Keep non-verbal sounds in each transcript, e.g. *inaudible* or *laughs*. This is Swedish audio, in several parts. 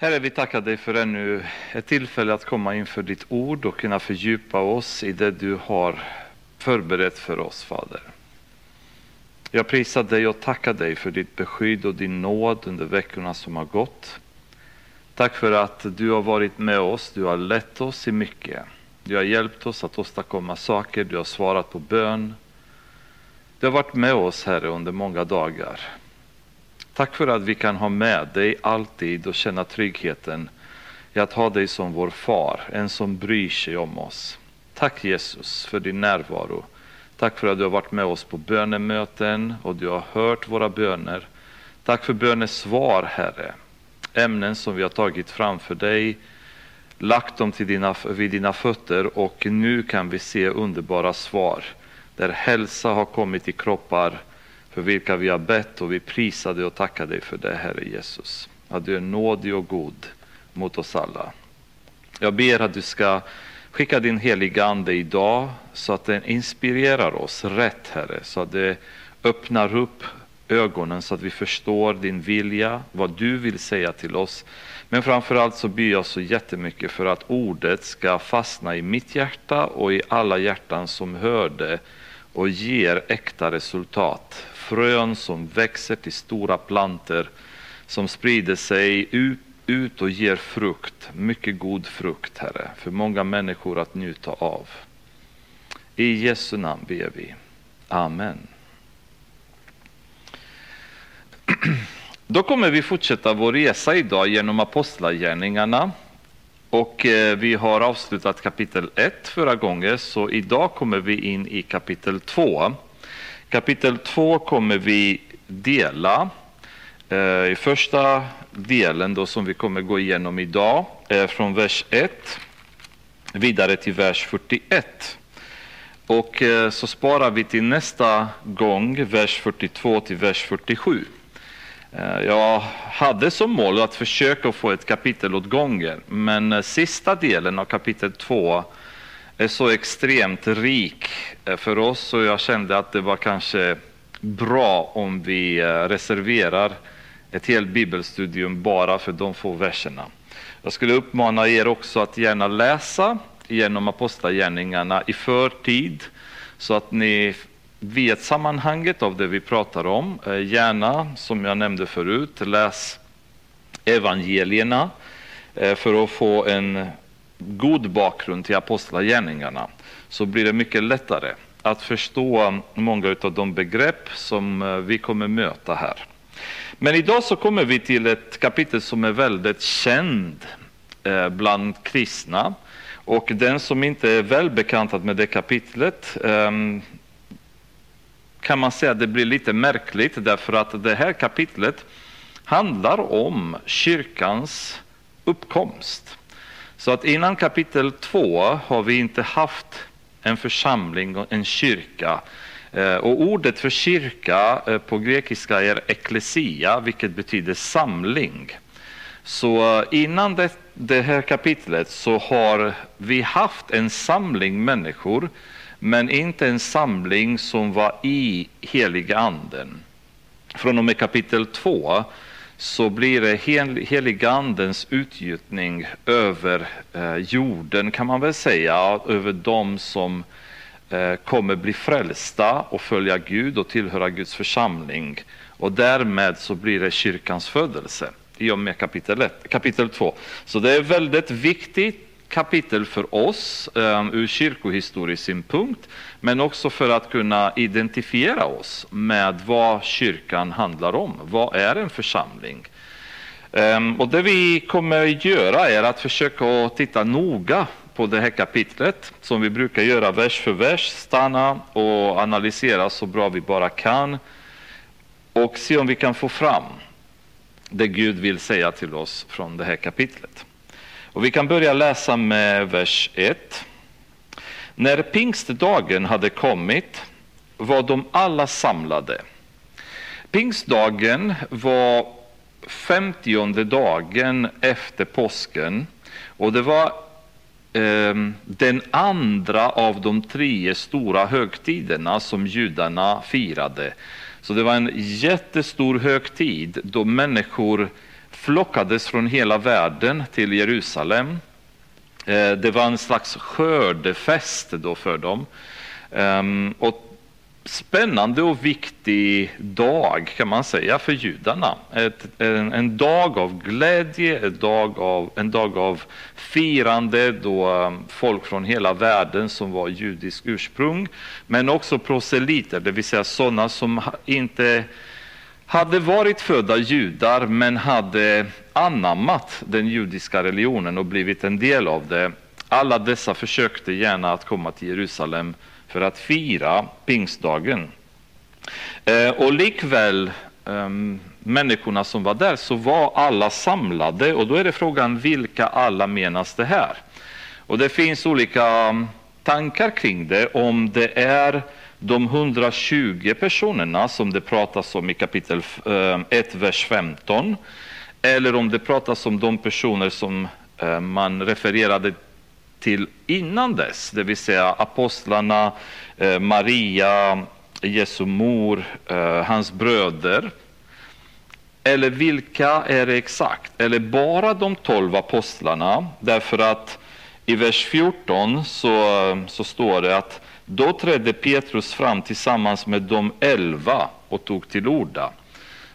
Herre, vi tackar dig för ännu ett tillfälle att komma inför ditt ord och kunna fördjupa oss i det du har förberett för oss, Fader. Jag prisar dig och tackar dig för ditt beskydd och din nåd under veckorna som har gått. Tack för att du har varit med oss, du har lett oss i mycket. Du har hjälpt oss att åstadkomma saker, du har svarat på bön. Du har varit med oss, Herre, under många dagar. Tack för att vi kan ha med dig alltid och känna tryggheten i att ha dig som vår far, en som bryr sig om oss. Tack Jesus för din närvaro. Tack för att du har varit med oss på bönemöten och du har hört våra böner. Tack för bönesvar, Herre. Ämnen som vi har tagit framför dig, lagt dem till dina, vid dina fötter och nu kan vi se underbara svar där hälsa har kommit i kroppar för vilka vi har bett och vi prisar dig och tackar dig för det, Herre Jesus. Att du är nådig och god mot oss alla. Jag ber att du ska skicka din heliga Ande idag så att den inspirerar oss rätt, Herre, så att det öppnar upp ögonen så att vi förstår din vilja, vad du vill säga till oss. Men framför allt så ber jag så jättemycket för att ordet ska fastna i mitt hjärta och i alla hjärtan som hör det och ger äkta resultat. Frön som växer till stora planter som sprider sig ut, och ger frukt, mycket god frukt, Herre, för många människor att njuta av. I Jesu namn ber vi. Amen. *clears throat* Då kommer vi fortsätta vår resa idag genom Apostlagärningarna. Och eh, vi har avslutat kapitel 1 förra gången, så idag kommer vi in i kapitel 2. Kapitel 2 kommer vi dela. Eh, I första delen då som vi kommer gå igenom idag, är från vers 1 vidare till vers 41. Och eh, så sparar vi till nästa gång vers 42 till vers 47. Jag hade som mål att försöka få ett kapitel åt gången, men sista delen av kapitel 2 är så extremt rik eh, för oss och jag kände att det var kanske bra om vi eh, reserverar ett helt bibelstudium bara för de få verserna. Jag skulle uppmana er också att gärna läsa genom Apostlagärningarna i förtid så att ni vet sammanhanget av det vi pratar om. Eh, gärna, som jag nämnde förut, läs evangelierna för att få en god bakgrund till apostlagärningarna. Så blir det mycket lättare att förstå många av de begrepp som eh, vi kommer möta här. Men idag så kommer vi till ett kapitel som är väldigt känd eh, bland kristna. Och den som inte är väl bekantad med det kapitlet ehm, kan man säga att det blir lite märkligt därför att det här kapitlet handlar om kyrkans uppkomst. Så att innan kapitel 2 har vi inte haft en församling, och en kyrka. Eh, och ordet för kyrka eh, på grekiska är eklesia, vilket betyder samling. Så eh, innan det, det här kapitlet så har vi haft en samling människor men inte en samling som var i heliga anden. Från och med kapitel 2 så blir det hel, heligandens utgjutning över eh, jorden kan man väl säga, över dem som eh, kommer bli frälsta och följa Gud och tillhöra Guds församling. Och därmed så blir det kyrkans födelse i och med kapitel, 1, kapitel 2. Så det är väldigt viktigt kapitel för oss um, ur kyrkohistorisk synpunkt, men också för att kunna identifiera oss med vad kyrkan handlar om. Vad är en församling? Um, och det vi kommer göra är att försöka titta noga på det här kapitlet, som vi brukar göra vers för vers, stanna och analysera så bra vi bara kan och se om vi kan få fram det Gud vill säga till oss från det här kapitlet. Och vi kan börja läsa med vers 1. När pingstdagen hade kommit var de alla samlade. Pingstdagen var femtionde dagen efter påsken och det var eh, den andra av de tre stora högtiderna som judarna firade. Så det var en jättestor högtid då människor flockades från hela världen till Jerusalem. Eh, det var en slags skördefest då för dem. Ehm, och spännande och viktig dag kan man säga för judarna. Ett, en, en, dag av glädje, en dag av, en dag av firande då ehm, folk från hela världen som var judisk ursprung, men också proselyter, det vill säga sådana som inte hade varit födda judar men hade anammat den judiska religionen och blivit en del av det. Alla dessa försökte gärna att komma till Jerusalem för att fira pingstdagen. Eh, och likväl ehm, människorna som var där så var alla samlade och då är det frågan vilka alla menas det här? Och det finns olika ehm, tankar kring det om det är de 120 personerna som det pratas om i kapitel eh, 1, vers 15 eller om det pratas om de personer som eh, man refererade till innan dess, det vill säga apostlarna, eh, Maria, Jesu mor, hans bröder. Eller vilka är det exakt? Eller bara de tolv apostlarna? Därför att i vers 14 så, så står det att då trädde Petrus fram tillsammans med de elva och tog till orda.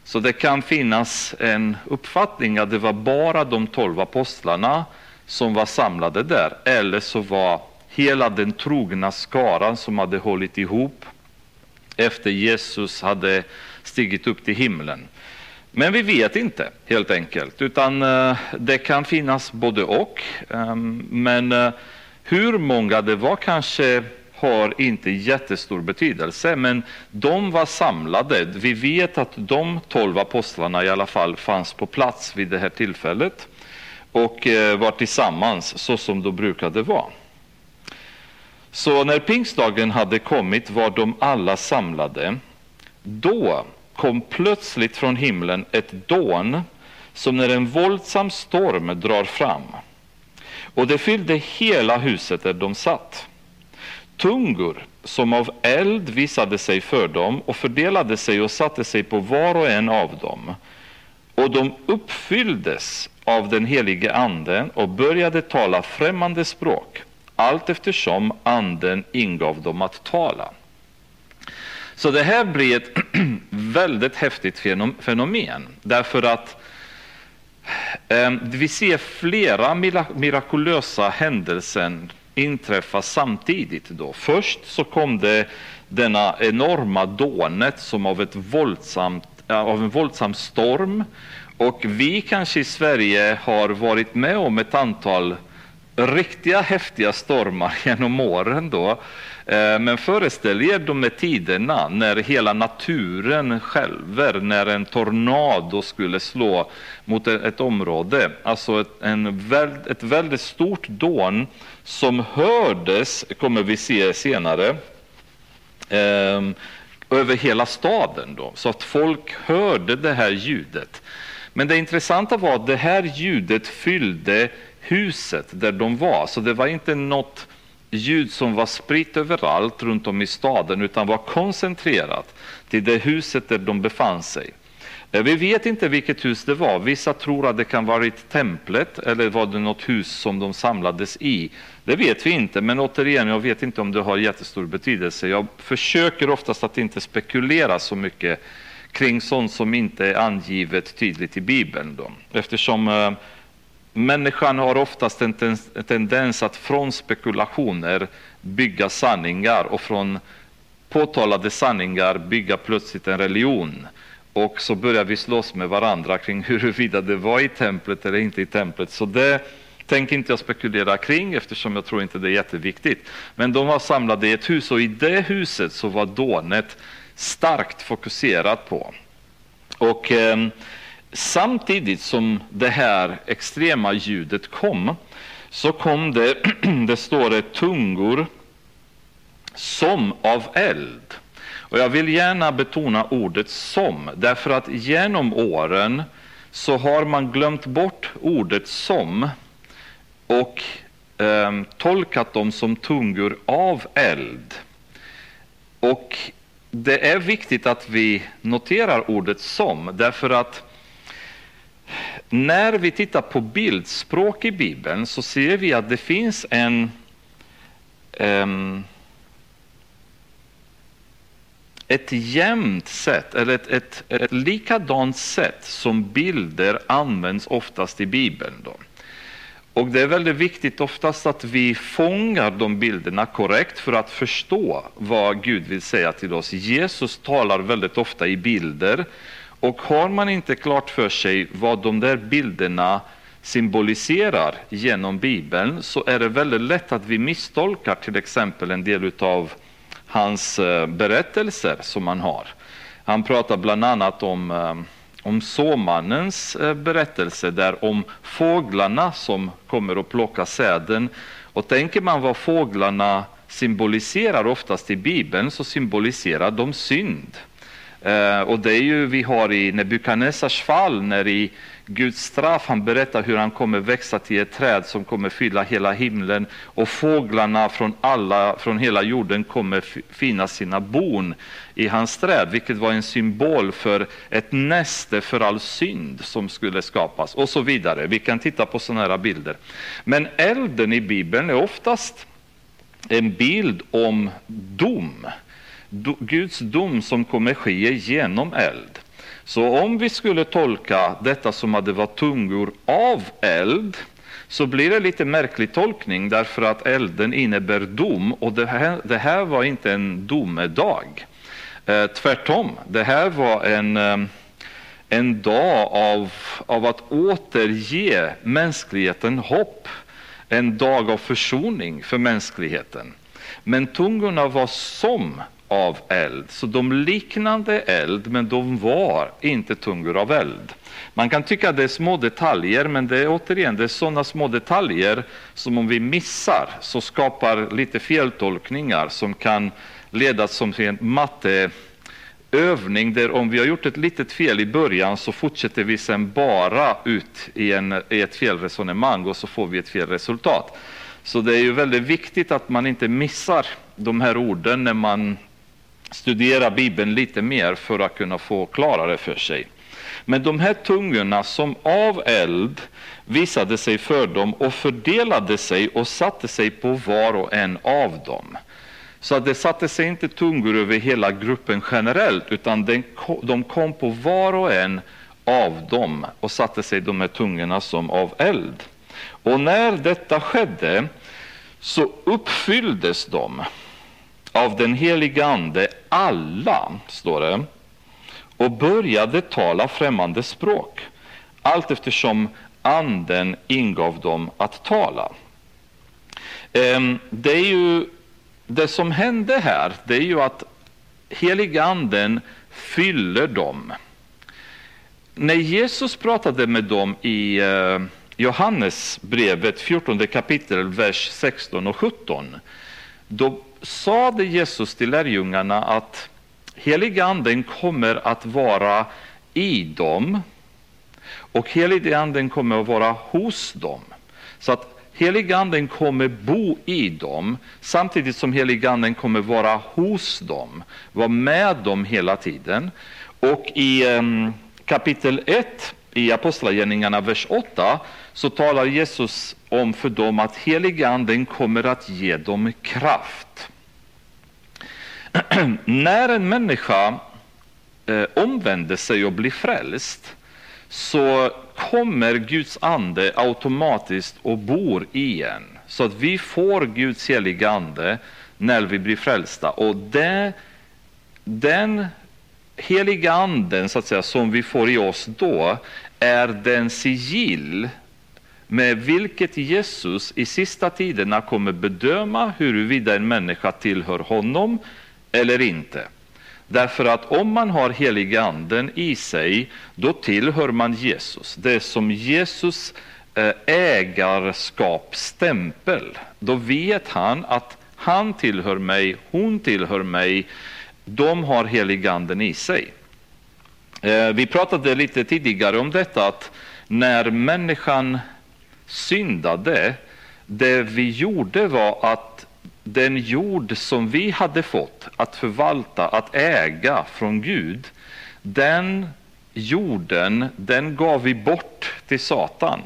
Så det kan finnas en uppfattning att det var bara de tolv apostlarna som var samlade där, eller så var hela den trogna skaran som hade hållit ihop efter Jesus hade stigit upp till himlen. Men vi vet inte helt enkelt, utan eh, det kan finnas både och. Ehm, men eh, hur många det var kanske har inte jättestor betydelse, men de var samlade. Vi vet att de tolv apostlarna i alla fall fanns på plats vid det här tillfället och eh, var tillsammans så som de brukade vara. Så när pingstdagen hade kommit var de alla samlade. Då kom plötsligt från himlen ett dån som när en våldsam storm drar fram. Och det fyllde hela huset där de satt. Tungor som av eld visade sig för dem och fördelade sig och satte sig på var och en av dem. Och de uppfylldes av den helige Anden och började tala främmande språk allt eftersom Anden ingav dem att tala. Så det här blir ett *clears throat* väldigt häftigt fenomen därför att eh, vi ser flera mirakulösa händelser inträffa samtidigt. Då. Först så kom det denna enorma dånet som av, ett våldsamt, eh, av en våldsam storm och vi kanske i Sverige har varit med om ett antal riktiga häftiga stormar *laughs* genom åren då. Eh, men föreställ er de här tiderna när hela naturen skälver, när en tornado skulle slå mot e- ett område. Alltså ett, en, ett väldigt stort dån som hördes, kommer vi se senare, ehm, över hela staden. Då, så att folk hörde det här ljudet. Men det intressanta var att det här ljudet fyllde huset där de var. Så det var inte något ljud som var spritt överallt runt om i staden utan var koncentrerat till det huset där de befann sig. Eh, vi vet inte vilket hus det var. Vissa tror att det kan ha varit templet eller var det något hus som de samlades i. Det vet vi inte, men återigen, jag vet inte om det har jättestor betydelse. Jag försöker oftast att inte spekulera så mycket kring sånt som inte är angivet tydligt i Bibeln. Då. Eftersom eh, människan har oftast en tendens att från spekulationer bygga sanningar och från påtalade sanningar bygga plötsligt en religion. Och så börjar vi slåss med varandra kring *laughs* huruvida det var i templet eller inte i templet. Så det tänker inte jag spekulera kring eftersom jag tror inte det är jätteviktigt. Men de var samlade i ett hus och i det huset så var dånet starkt fokuserat på. Och eh, samtidigt som det här extrema ljudet kom så kom det, *clears throat* det står det, tungor som av eld. Och jag vill gärna betona ordet som, därför att genom åren så har man glömt bort ordet som och eh, tolkat dem som tungor av eld. Och det är viktigt att vi noterar ordet som, därför att när vi tittar på bildspråk i Bibeln så ser vi att det finns en um, ett jämnt sätt, eller ett, ett, ett likadant sätt som bilder används oftast i Bibeln. Då. Och det är väldigt viktigt oftast att vi fångar de bilderna korrekt för att förstå vad Gud vill säga till oss. Jesus talar väldigt ofta i bilder och har man inte klart för sig vad de där bilderna symboliserar genom Bibeln så är det väldigt lätt att vi misstolkar till exempel en del av hans eh, berättelser som han har. Han pratar bland annat om, eh, om såmannens eh, berättelse där om fåglarna som kommer och plockar säden. Och tänker man vad fåglarna symboliserar oftast i Bibeln så symboliserar de synd. Eh, och det är ju vi har i Nebukadnessars fall när i Guds straff. Han berättar hur han kommer växa till ett träd som kommer fylla hela himlen och fåglarna från, alla, från hela jorden kommer finna sina bon i hans träd, vilket var en symbol för ett näste för all synd som skulle skapas och så vidare. Vi kan titta på sådana här bilder. Men elden i Bibeln är oftast en bild om dom. Guds dom som kommer ske genom eld. Så om vi skulle tolka detta som att det var tungor av eld så blir det lite märklig tolkning därför att elden innebär dom och det här, det här var inte en domedag. Eh, tvärtom, det här var en, eh, en dag av, av att återge mänskligheten hopp. En dag av försoning för mänskligheten. Men tungorna var som av eld. Så de liknande eld, men de var inte tungor av eld. Man kan tycka att det är små detaljer, men det är återigen det är sådana små detaljer som om vi missar så skapar lite feltolkningar som kan leda som till en matteövning där om vi har gjort ett litet fel i början så fortsätter vi sen bara ut i, en, i ett felresonemang och så får vi ett fel resultat. Så det är ju väldigt viktigt att man inte missar de här orden när man studera Bibeln lite mer för att kunna få klarare för sig. Men de här tungorna som av eld visade sig för dem och fördelade sig och satte sig på var och en av dem. Så att det satte sig inte tungor över hela gruppen generellt, utan de kom på var och en av dem och satte sig de här tungorna som av eld. Och när detta skedde så uppfylldes de av den helige Ande alla, står det, och började tala främmande språk, allt eftersom Anden ingav dem att tala. Ehm, det är ju det som hände här, det är ju att helige Anden fyller dem. När Jesus pratade med dem i eh, Johannesbrevet 14 kapitel, vers 16 och 17, då sade Jesus till lärjungarna att heliganden kommer att vara i dem och heliganden kommer att vara hos dem. Så att heliganden kommer bo i dem samtidigt som heliganden kommer vara hos dem, vara med dem hela tiden. Och i um, kapitel 1 i Apostlagärningarna, vers 8, så talar Jesus om för dem att heliganden kommer att ge dem kraft. *clears throat* När en människa eh, omvänder sig och blir frälst så kommer Guds ande automatiskt och bor i en. Så att vi får Guds heliga ande när vi blir frälsta. Och det, den heliga anden så att säga, som vi får i oss då är den sigill med vilket Jesus i sista tiderna kommer bedöma huruvida en människa tillhör honom eller inte. Därför att om man har heliga anden i sig, då tillhör man Jesus. Det är som Jesus eh, ägarskapsstämpel. Då vet han att han tillhör mig, hon tillhör mig. De har heliganden i sig. Eh, vi pratade lite tidigare om detta att när människan syndade, det vi gjorde var att den jord som vi hade fått att förvalta, att äga från Gud, den jorden, den gav vi bort till Satan.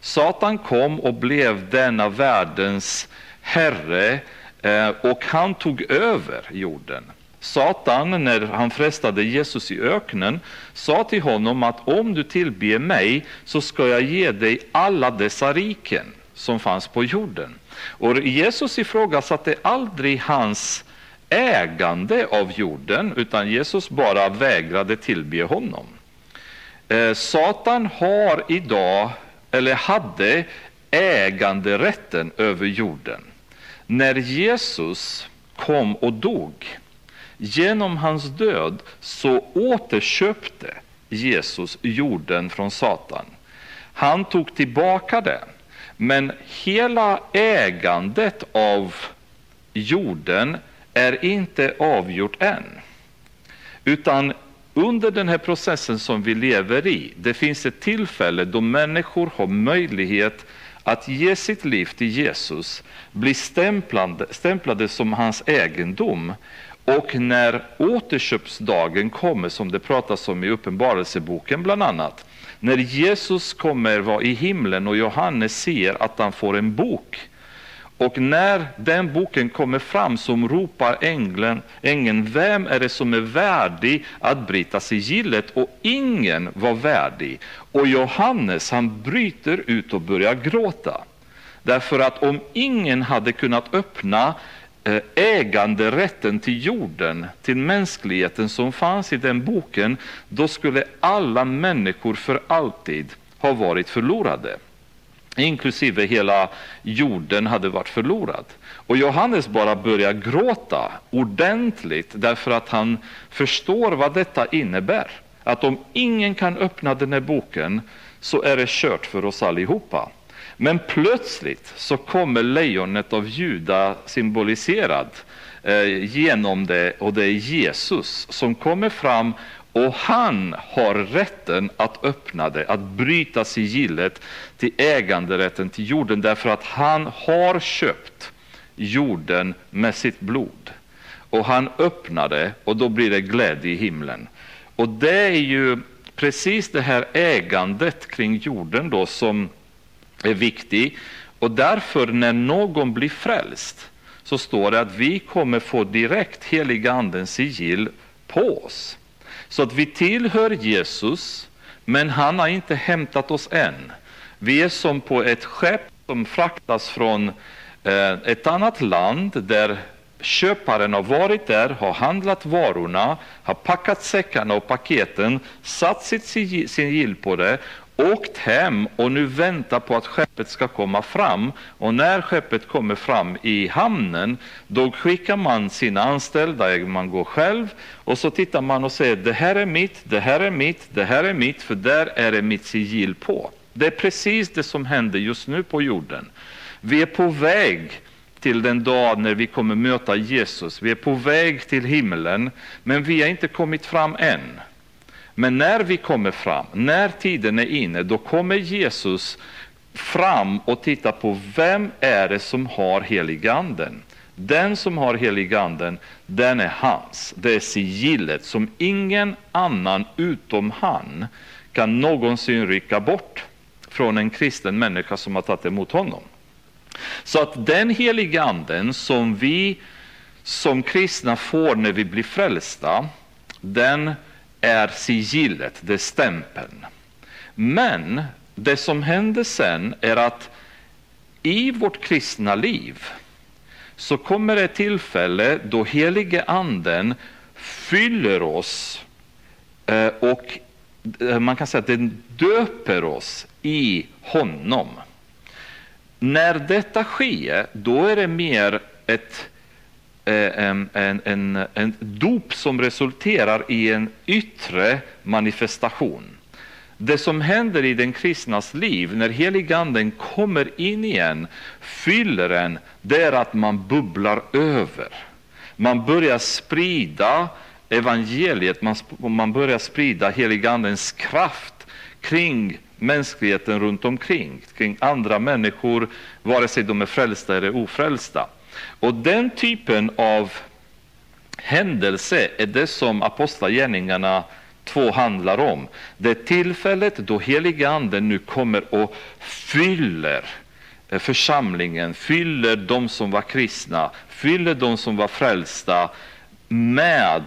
Satan kom och blev denna världens herre eh, och han tog över jorden. Satan, när han frestade Jesus i öknen, sa till honom att om du tillber mig så ska jag ge dig alla dessa riken som fanns på jorden. Och Jesus ifrågasatte aldrig hans ägande av jorden, utan Jesus bara vägrade tillbe honom. Eh, Satan har idag, eller hade, äganderätten över jorden. När Jesus kom och dog, genom hans död, så återköpte Jesus jorden från Satan. Han tog tillbaka den. Men hela ägandet av jorden är inte avgjort än. Utan under den här processen som vi lever i, det finns ett tillfälle då människor har möjlighet att ge sitt liv till Jesus, bli stämplade, stämplade som hans egendom. Och när återköpsdagen kommer, som det pratas om i Uppenbarelseboken bland annat, när Jesus kommer vara i himlen och Johannes ser att han får en bok och när den boken kommer fram så ropar ängeln, ängeln, vem är det som är värdig att bryta sigillet? Och ingen var värdig. Och Johannes han bryter ut och börjar gråta. Därför att om ingen hade kunnat öppna Eh, äganderätten till jorden, till mänskligheten som fanns i den boken, då skulle alla människor för alltid ha varit förlorade inklusive hela jorden, hade varit förlorad. Och Johannes bara börjar gråta ordentligt därför att han förstår vad detta innebär. Att om ingen kan öppna den här boken så är det kört för oss allihopa. Men plötsligt så kommer lejonet av Juda symboliserad eh, genom det och det är Jesus som kommer fram och han har rätten att öppna det, att bryta sigillet till äganderätten till jorden därför att han har köpt jorden med sitt blod. Och han öppnar det och då blir det glädje i himlen. Och det är ju precis det här ägandet kring jorden då som är viktig Och därför när någon blir frälst så står det att vi kommer få direkt heliga andens sigill på oss. Så att vi tillhör Jesus, men han har inte hämtat oss än. Vi är som på ett skepp som fraktas från eh, ett annat land där köparen har varit där, har handlat varorna, har packat säckarna och paketen, satt sitt sigill på det åkt hem och nu väntar på att skeppet ska komma fram. Och när skeppet kommer fram i hamnen, då skickar man sina anställda, man går själv, och så tittar man och säger det här är mitt, det här är mitt, det här är mitt, för där är det mitt sigill på. Det är precis det som händer just nu på jorden. Vi är på väg till den dag när vi kommer möta Jesus. Vi är på väg till himlen, men vi har inte kommit fram än. Men när vi kommer fram, när tiden är inne, då kommer Jesus fram och tittar på vem är det som har heliganden. Den som har heliganden, den är hans. Det är sigillet som ingen annan utom han kan någonsin rycka bort från en kristen människa som har tagit emot honom. Så att den heliganden som vi som kristna får när vi blir frälsta, den är sigillet, det är stämpeln. Men det som händer sen är att i vårt kristna liv så kommer det tillfälle då helige anden fyller oss eh, och eh, man kan säga att den döper oss i honom. När detta sker, då är det mer ett Eh, en, en, en, en dop som resulterar i en yttre manifestation. Det som händer i den kristnas liv när heliganden kommer in igen, fyller en, det är att man bubblar över. Man börjar sprida evangeliet, man, man börjar sprida heligandens kraft kring mänskligheten runt omkring, kring andra människor, vare sig de är frälsta eller ofrälsta. Och den typen av händelse är det som Apostlagärningarna 2 handlar om. Det är tillfället då heliga anden nu kommer och fyller eh, församlingen, fyller de som var kristna, fyller de som var frälsta med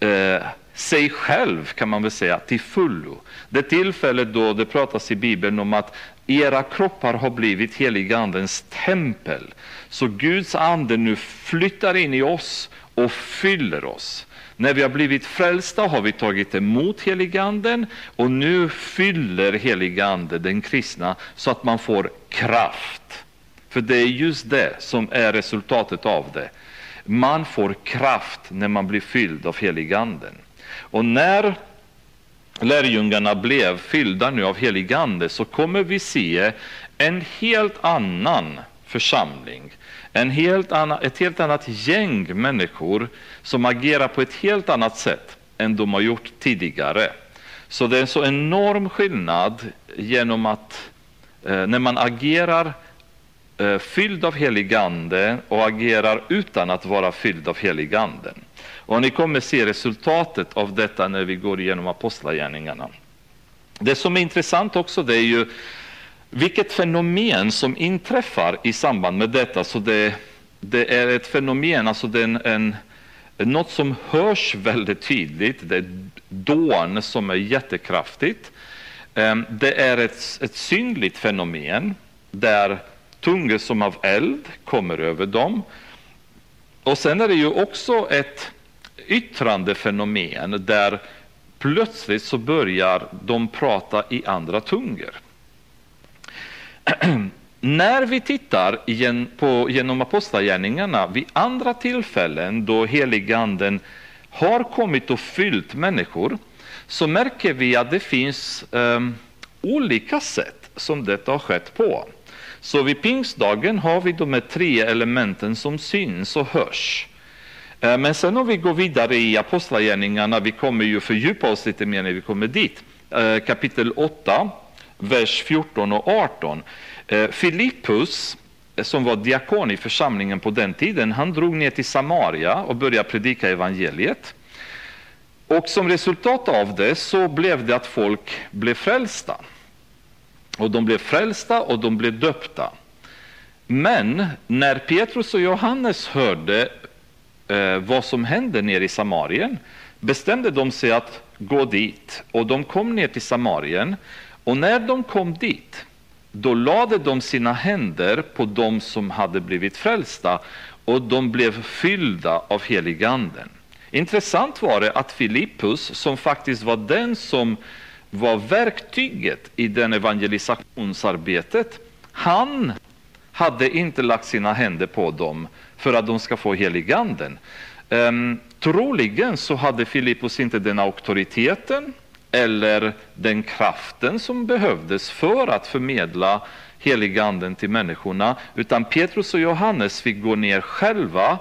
eh, sig själv kan man väl säga till fullo. Det tillfället då det pratas i Bibeln om att era kroppar har blivit heligandens tempel. Så Guds ande nu flyttar in i oss och fyller oss. När vi har blivit frälsta har vi tagit emot heliganden och nu fyller heliganden den kristna så att man får kraft. För det är just det som är resultatet av det. Man får kraft när man blir fylld av heliganden. Och när lärjungarna blev fyllda nu av heligande så kommer vi se en helt annan församling. En helt annan, ett helt annat gäng människor som agerar på ett helt annat sätt än de har gjort tidigare. Så det är en så enorm skillnad genom att eh, när man agerar eh, fylld av heligande och agerar utan att vara fylld av heliganden. Och ni kommer se resultatet av detta när vi går igenom apostlagärningarna. Det som är intressant också det är ju vilket fenomen som inträffar i samband med detta. Så det, det är ett fenomen, alltså det är en, en, något som hörs väldigt tydligt. Det är dån som är jättekraftigt. Ehm, det är ett, ett synligt fenomen där tungor som av eld kommer över dem. Och sen är det ju också ett yttrande fenomen där plötsligt så börjar de prata i andra tungor. När vi tittar igen på, genom apostlagärningarna vid andra tillfällen då heliganden har kommit och fyllt människor så märker vi att det finns um, olika sätt som detta har skett på. Så vid pingstdagen har vi de här tre elementen som syns och hörs. Eh, men sen om vi går vidare i Apostlagärningarna, vi kommer ju fördjupa oss lite mer när vi kommer dit, eh, kapitel 8, vers 14 och 18. Eh, Filippus, eh, som var diakon i församlingen på den tiden, han drog ner till Samaria och började predika evangeliet. Och som resultat av det så blev det att folk blev frälsta. Och de blev frälsta och de blev döpta. Men när Petrus och Johannes hörde eh, vad som hände nere i Samarien bestämde de sig att gå dit. Och de kom ner till Samarien. Och när de kom dit, då lade de sina händer på dem som hade blivit frälsta och de blev fyllda av heliganden. Intressant var det att Filippus, som faktiskt var den som var verktyget i den evangelisationsarbetet, han hade inte lagt sina händer på dem för att de ska få heliganden. Um, ehm, troligen så hade Filippus inte den auktoriteten eller den kraften som behövdes för att förmedla heliganden till människorna, utan Petrus och Johannes fick gå ner själva,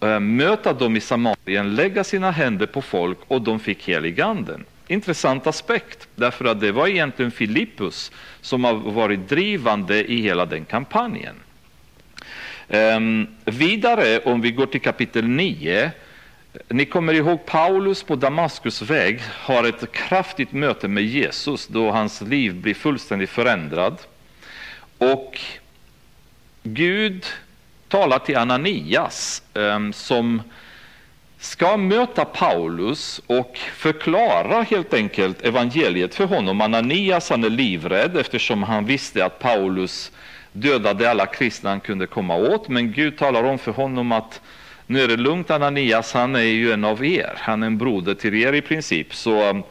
eh, möta dem i Samarien, lägga sina händer på folk och de fick heliganden. Intressant aspekt, därför att det var egentligen Filippus som har varit drivande i hela den kampanjen. Um, vidare, om vi går till kapitel 9. Ni kommer ihåg Paulus på Damaskus väg har ett kraftigt möte med Jesus då hans liv blir fullständigt förändrad. Och Gud talar till Ananias ehm, som ska möta Paulus och förklara helt enkelt evangeliet för honom. Ananias han är livrädd eftersom han visste att Paulus dödade alla kristna han kunde komma åt. Men Gud talar om för honom att nu är det lugnt Ananias, han är ju en av er. Han är en broder till er i princip. Så um,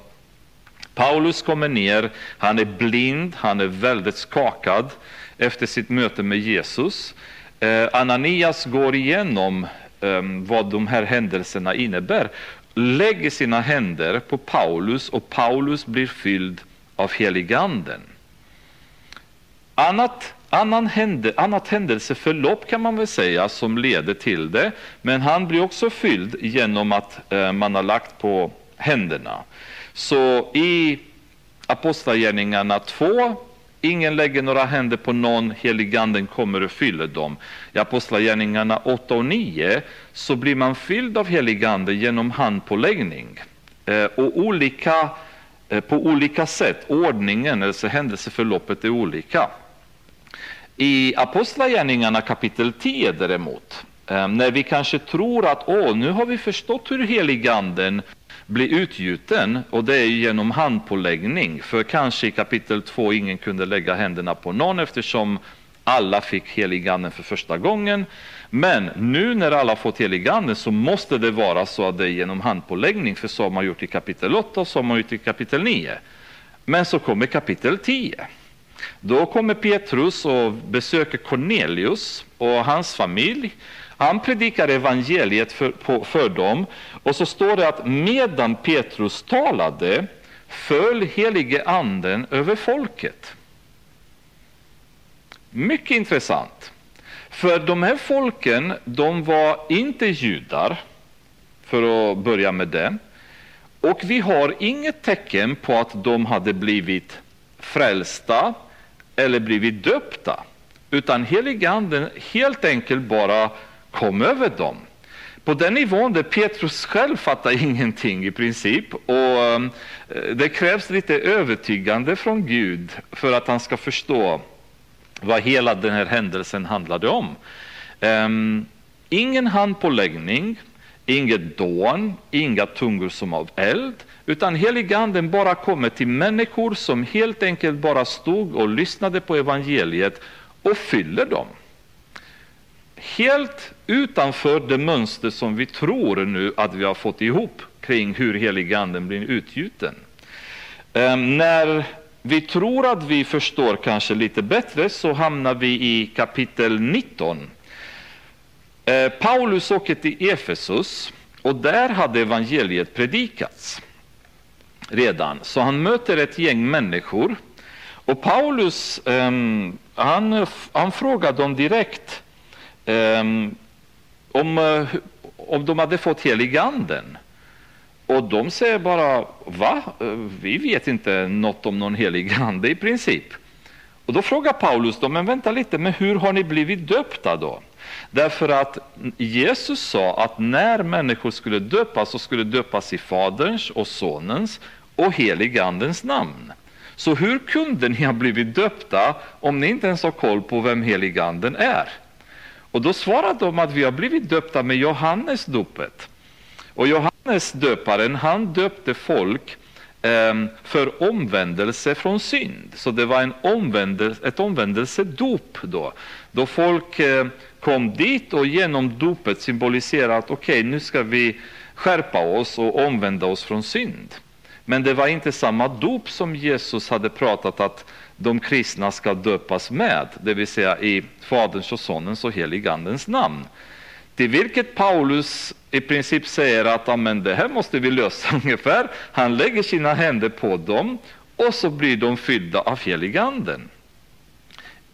Paulus kommer ner, han är blind, han är väldigt skakad efter sitt möte med Jesus. Eh, Ananias går igenom um, vad de här händelserna innebär, lägger sina händer på Paulus och Paulus blir fylld av heliganden. Annat Annan hände, annat händelseförlopp kan man väl säga som leder till det, men han blir också fylld genom att eh, man har lagt på händerna. Så i Apostlagärningarna 2, ingen lägger några händer på någon, heliganden kommer och fyller dem. I Apostlagärningarna 8 och 9 så blir man fylld av heliganden genom handpåläggning. eh, och olika, eh, på olika sätt. Ordningen, alltså händelseförloppet är olika. I Apostlagärningarna kapitel 10 däremot, eh, när vi kanske tror att åh, nu har vi förstått hur heliganden blir utgjuten och det är genom handpåläggning. För kanske i kapitel 2 ingen kunde lägga händerna på någon eftersom alla fick heliganden för första gången. Men nu när alla fått heliganden så måste det vara så att det är genom handpåläggning, för så har man gjort i kapitel 8 och så har man gjort i kapitel 9. Men så kommer kapitel 10. Då kommer Petrus och besöker Cornelius och hans familj. Han predikar evangeliet för, på, för dem och så står det att medan Petrus talade föll helige anden över folket. Mycket intressant. För de här folken, de var inte judar, för att börja med det. Och vi har inget tecken på att de hade blivit frälsta eller blivit döpta. Utan heliganden helt enkelt bara kom över dem. På den nivån där Petrus själv fattar *laughs* ingenting i princip. Och eh, det krävs lite övertygande från Gud för att han ska förstå vad hela den här händelsen handlade om. Um, ingen handpåläggning, inget dån, inga tungor som av eld, utan heliganden bara kommer till människor som helt enkelt bara stod och lyssnade på evangeliet och fyller dem. Helt utanför det mönster som vi tror nu att vi har fått ihop kring hur heliganden blir utgjuten. Ehm, när vi tror att vi förstår kanske lite bättre så hamnar vi i kapitel 19. Eh, Paulus åker till Efesus och där hade evangeliet predikats redan. Så han möter ett gäng människor och Paulus um, han, han frågar dem direkt um, om, uh, om de hade fått heliganden. Och de säger bara, va? Vi vet inte något om någon helig ande i princip. Och då frågar Paulus dem, men vänta lite, men hur har ni blivit döpta då? Därför att Jesus sa att när människor skulle döpas så skulle döpas i Faderns och Sonens och heligandens namn. Så hur kunde ni ha blivit döpta om ni inte ens har koll på vem heliganden är? Och då svarade de att vi har blivit döpta med Johannes dopet. Och Johannes döparen, han döpte folk eh, för omvändelse från synd. Så det var en omvändelse, ett omvändelsedop då. Då folk eh, kom dit och genom dopet symboliserade att okej, okay, nu ska vi skärpa oss och omvända oss från synd. Men det var inte samma dop som Jesus hade pratat att de kristna ska döpas med, det vill säga i Faderns och Sonens och Heligandens namn. Till vilket Paulus i princip säger att amen, det här måste vi lösa *laughs* ungefär. Han lägger sina händer på dem och så blir de fyllda av heliganden.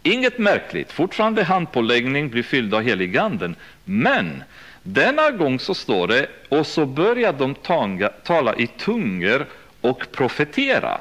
Inget märkligt, fortfarande handpåläggning, blir fyllda av heliganden. Men denna gång så står det, och så börjar de tanga, tala i tungor och profetera.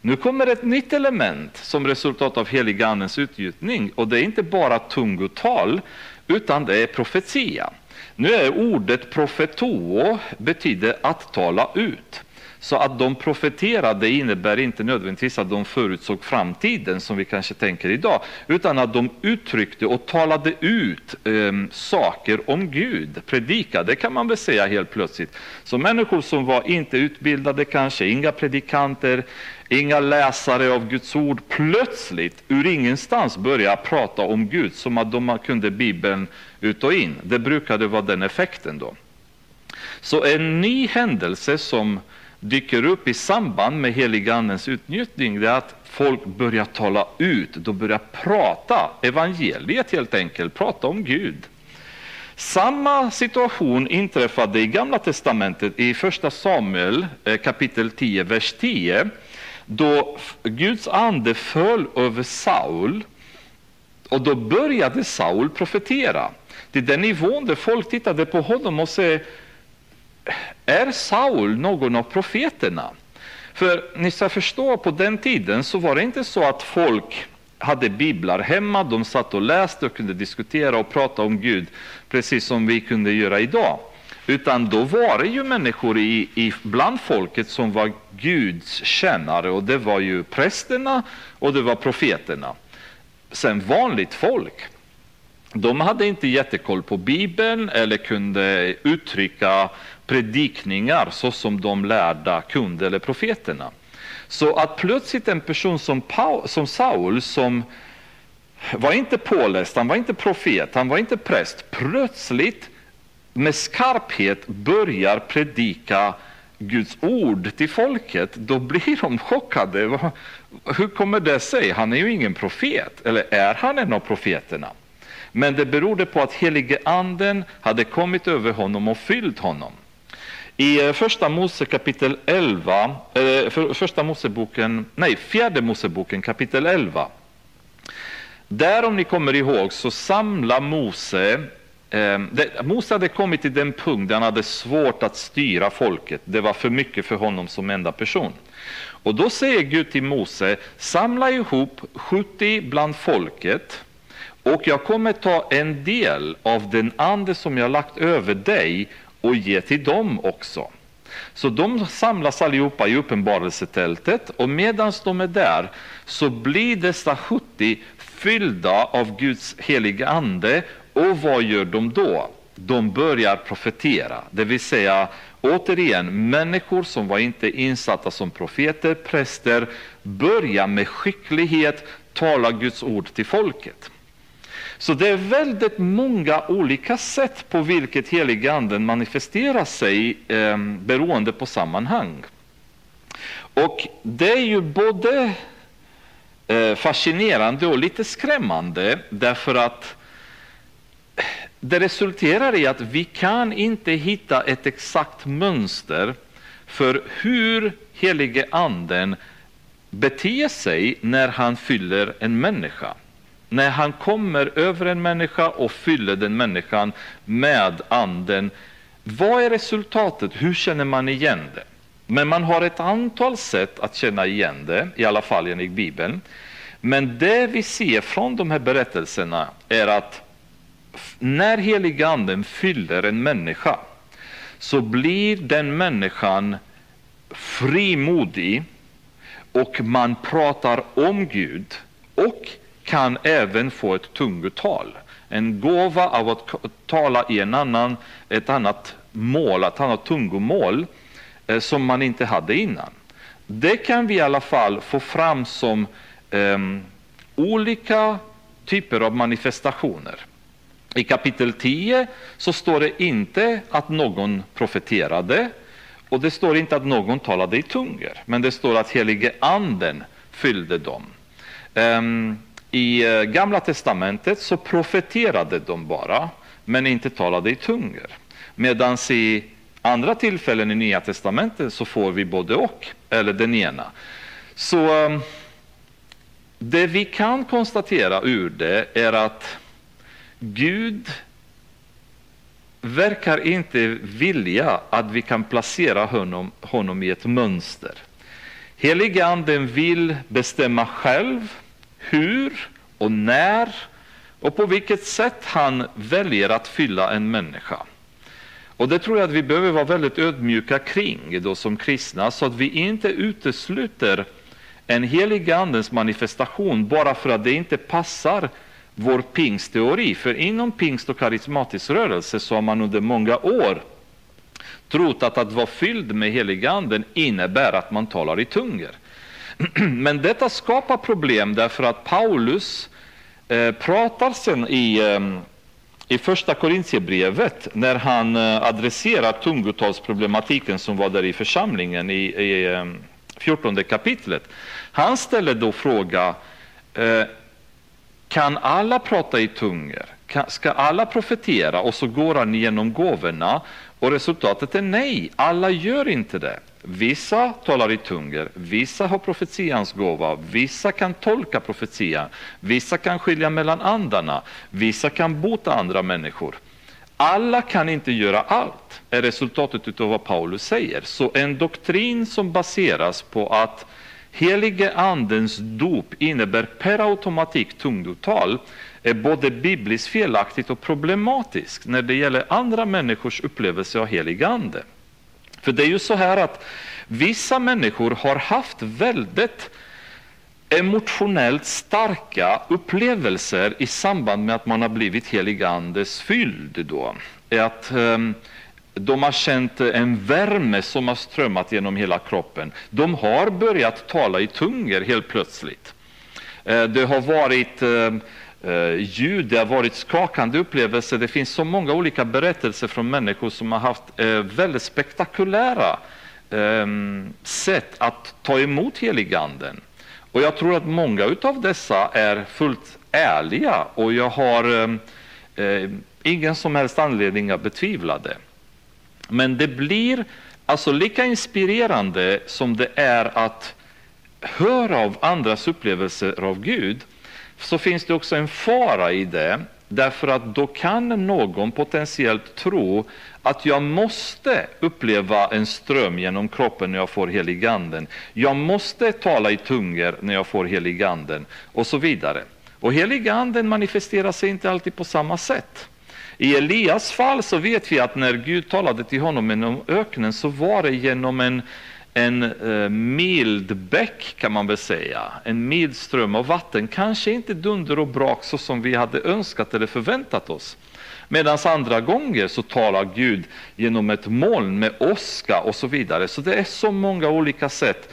Nu kommer ett nytt element som resultat av heligandens utgjutning och det är inte bara tungotal utan det är profetia. Nu är ordet profetoo betyder att tala ut. Så att de profeterade innebär inte nödvändigtvis att de förutsåg framtiden som vi kanske tänker idag, utan att de uttryckte och talade ut eh, saker om Gud, predikade kan man väl säga helt plötsligt. Så människor som var inte utbildade, kanske inga predikanter, inga läsare av Guds ord, plötsligt ur ingenstans börja prata om Gud som att de kunde Bibeln ut och in. Det brukade vara den effekten då. Så en ny händelse som dyker upp i samband med heligandens utnyttjning, det är att folk börjar tala ut, de börjar prata evangeliet helt enkelt, prata om Gud. Samma situation inträffade i Gamla testamentet i Första Samuel eh, kapitel 10, vers 10 då Guds ande föll över Saul och då började Saul profetera till den nivån där folk tittade på honom och sa är Saul någon av profeterna? För ni ska förstå, på den tiden så var det inte så att folk hade biblar hemma, de satt och läste och kunde diskutera och prata om Gud, precis som vi kunde göra idag. Utan då var det ju människor i, i, bland folket som var Guds tjänare och det var ju prästerna och det var profeterna. Sen vanligt folk, de hade inte jättekoll på Bibeln eller kunde uttrycka predikningar så som de lärda kunde eller profeterna. Så att plötsligt en person som, Paul, som Saul som var inte påläst, han var inte profet, han var inte präst, plötsligt med skarphet börjar predika Guds ord till folket, då blir de chockade. Hur kommer det sig? Han är ju ingen profet, eller är han en av profeterna? Men det berodde på att helige anden hade kommit över honom och fyllt honom. I eh, första Mose kapitel 11, eh, första Moseboken, nej, fjärde Moseboken kapitel 11. Där om ni kommer ihåg så samlar Mose Eh, det, Mose hade kommit till den punkt där han hade svårt att styra folket. Det var för mycket för honom som enda person. Och då säger Gud till Mose, samla ihop 70 bland folket och jag kommer ta en del av den ande som jag lagt över dig och ge till dem också. Så de samlas allihopa i uppenbarelsetältet och medan de är där så blir dessa 70 fyllda av Guds heliga ande och vad gör de då? De börjar profetera, det vill säga återigen människor som var inte insatta som profeter, präster, börjar med skicklighet tala Guds ord till folket. Så det är väldigt många olika sätt på vilket heliganden manifesterar sig eh, beroende på sammanhang. Och det är ju både eh, fascinerande och lite skrämmande därför att det resulterar i att vi kan inte hitta ett exakt mönster för hur helige anden beter sig när han fyller en människa. När han kommer över en människa och fyller den människan med anden. Vad är resultatet? Hur känner man igen det? Men man har ett antal sätt att känna igen det, i alla fall enligt Bibeln. Men det vi ser från de här berättelserna är att när heliga anden fyller en människa så blir den människan frimodig och man pratar om Gud och kan även få ett tungotal. En gåva av att tala i en annan, ett annat mål, ett annat tungomål eh, som man inte hade innan. Det kan vi i alla fall få fram som eh, olika typer av manifestationer. I kapitel 10 så står det inte att någon profeterade och det står inte att någon talade i tungor, men det står att helige anden fyllde dem. Um, i eh, Gamla testamentet så profeterade de bara, men inte talade i tungor. Medan i andra tillfällen i Nya testamentet så får vi både och, eller den ena. Så ehm, det vi kan konstatera ur det är att Gud verkar inte vilja att vi kan placera honom, honom i ett mönster. Heliganden vill bestämma själv hur och när och på vilket sätt han väljer att fylla en människa. Och Det tror jag att vi behöver vara väldigt ödmjuka kring då som kristna så att vi inte utesluter en helig andens manifestation bara för att det inte passar vår pingstteori. För inom pingst och karismatisk rörelse så har man under många år trott att att vara fylld med helig anden innebär att man talar i tungor. *clears throat* Men detta skapar problem därför att Paulus eh, pratar sen i, eh, i första Korintierbrevet när han eh, adresserar tungotalsproblematiken som var där i församlingen i, i eh, 14 kapitlet. Han ställer då fråga eh, kan alla prata i tungor? Ska alla profetera? Och så går han igenom gåvorna och resultatet är nej, alla gör inte det. Vissa talar i tungor, vissa har profetians gåva, vissa kan tolka profetian, vissa kan skilja mellan andarna, vissa kan bota andra människor. Alla kan inte göra allt, är resultatet av vad Paulus säger. Så en doktrin som baseras på att Helige Andens dop innebär per automatik tungotal är både bibliskt felaktigt och problematiskt när det gäller andra människors upplevelse av helig ande. För det är ju så här att vissa människor har haft väldigt emotionellt starka upplevelser i samband med att man har blivit heligandes fylld. Då. Att, um, de har känt en värme som har strömmat genom hela kroppen. De har börjat tala i tungor helt plötsligt. Uh, det har varit ehm, eh, ljud, det har varit skakande upplevelser. Det finns så många olika berättelser från människor som har haft eh, väldigt spektakulära eh, sätt att ta emot heliganden. Och jag tror att många av dessa är fullt ärliga och jag har ehm, eh, ingen som helst anledning att betvivla det. Men det blir alltså lika inspirerande som det är att höra av andras upplevelser av Gud, så finns det också en fara i det, därför att då kan någon potentiellt tro att jag måste uppleva en ström genom kroppen när jag får heliganden. Jag måste tala i tungor när jag får heliganden och så vidare. Och heliganden manifesterar sig inte alltid på samma sätt. I Elias fall så vet vi att när Gud talade till honom genom öknen så var det genom en, en eh, mild bäck kan man väl säga, en mild ström av vatten. Kanske inte dunder och brak så som vi hade önskat eller förväntat oss. Medan andra gånger så talar Gud genom ett moln med åska och så vidare. Så det är så många olika sätt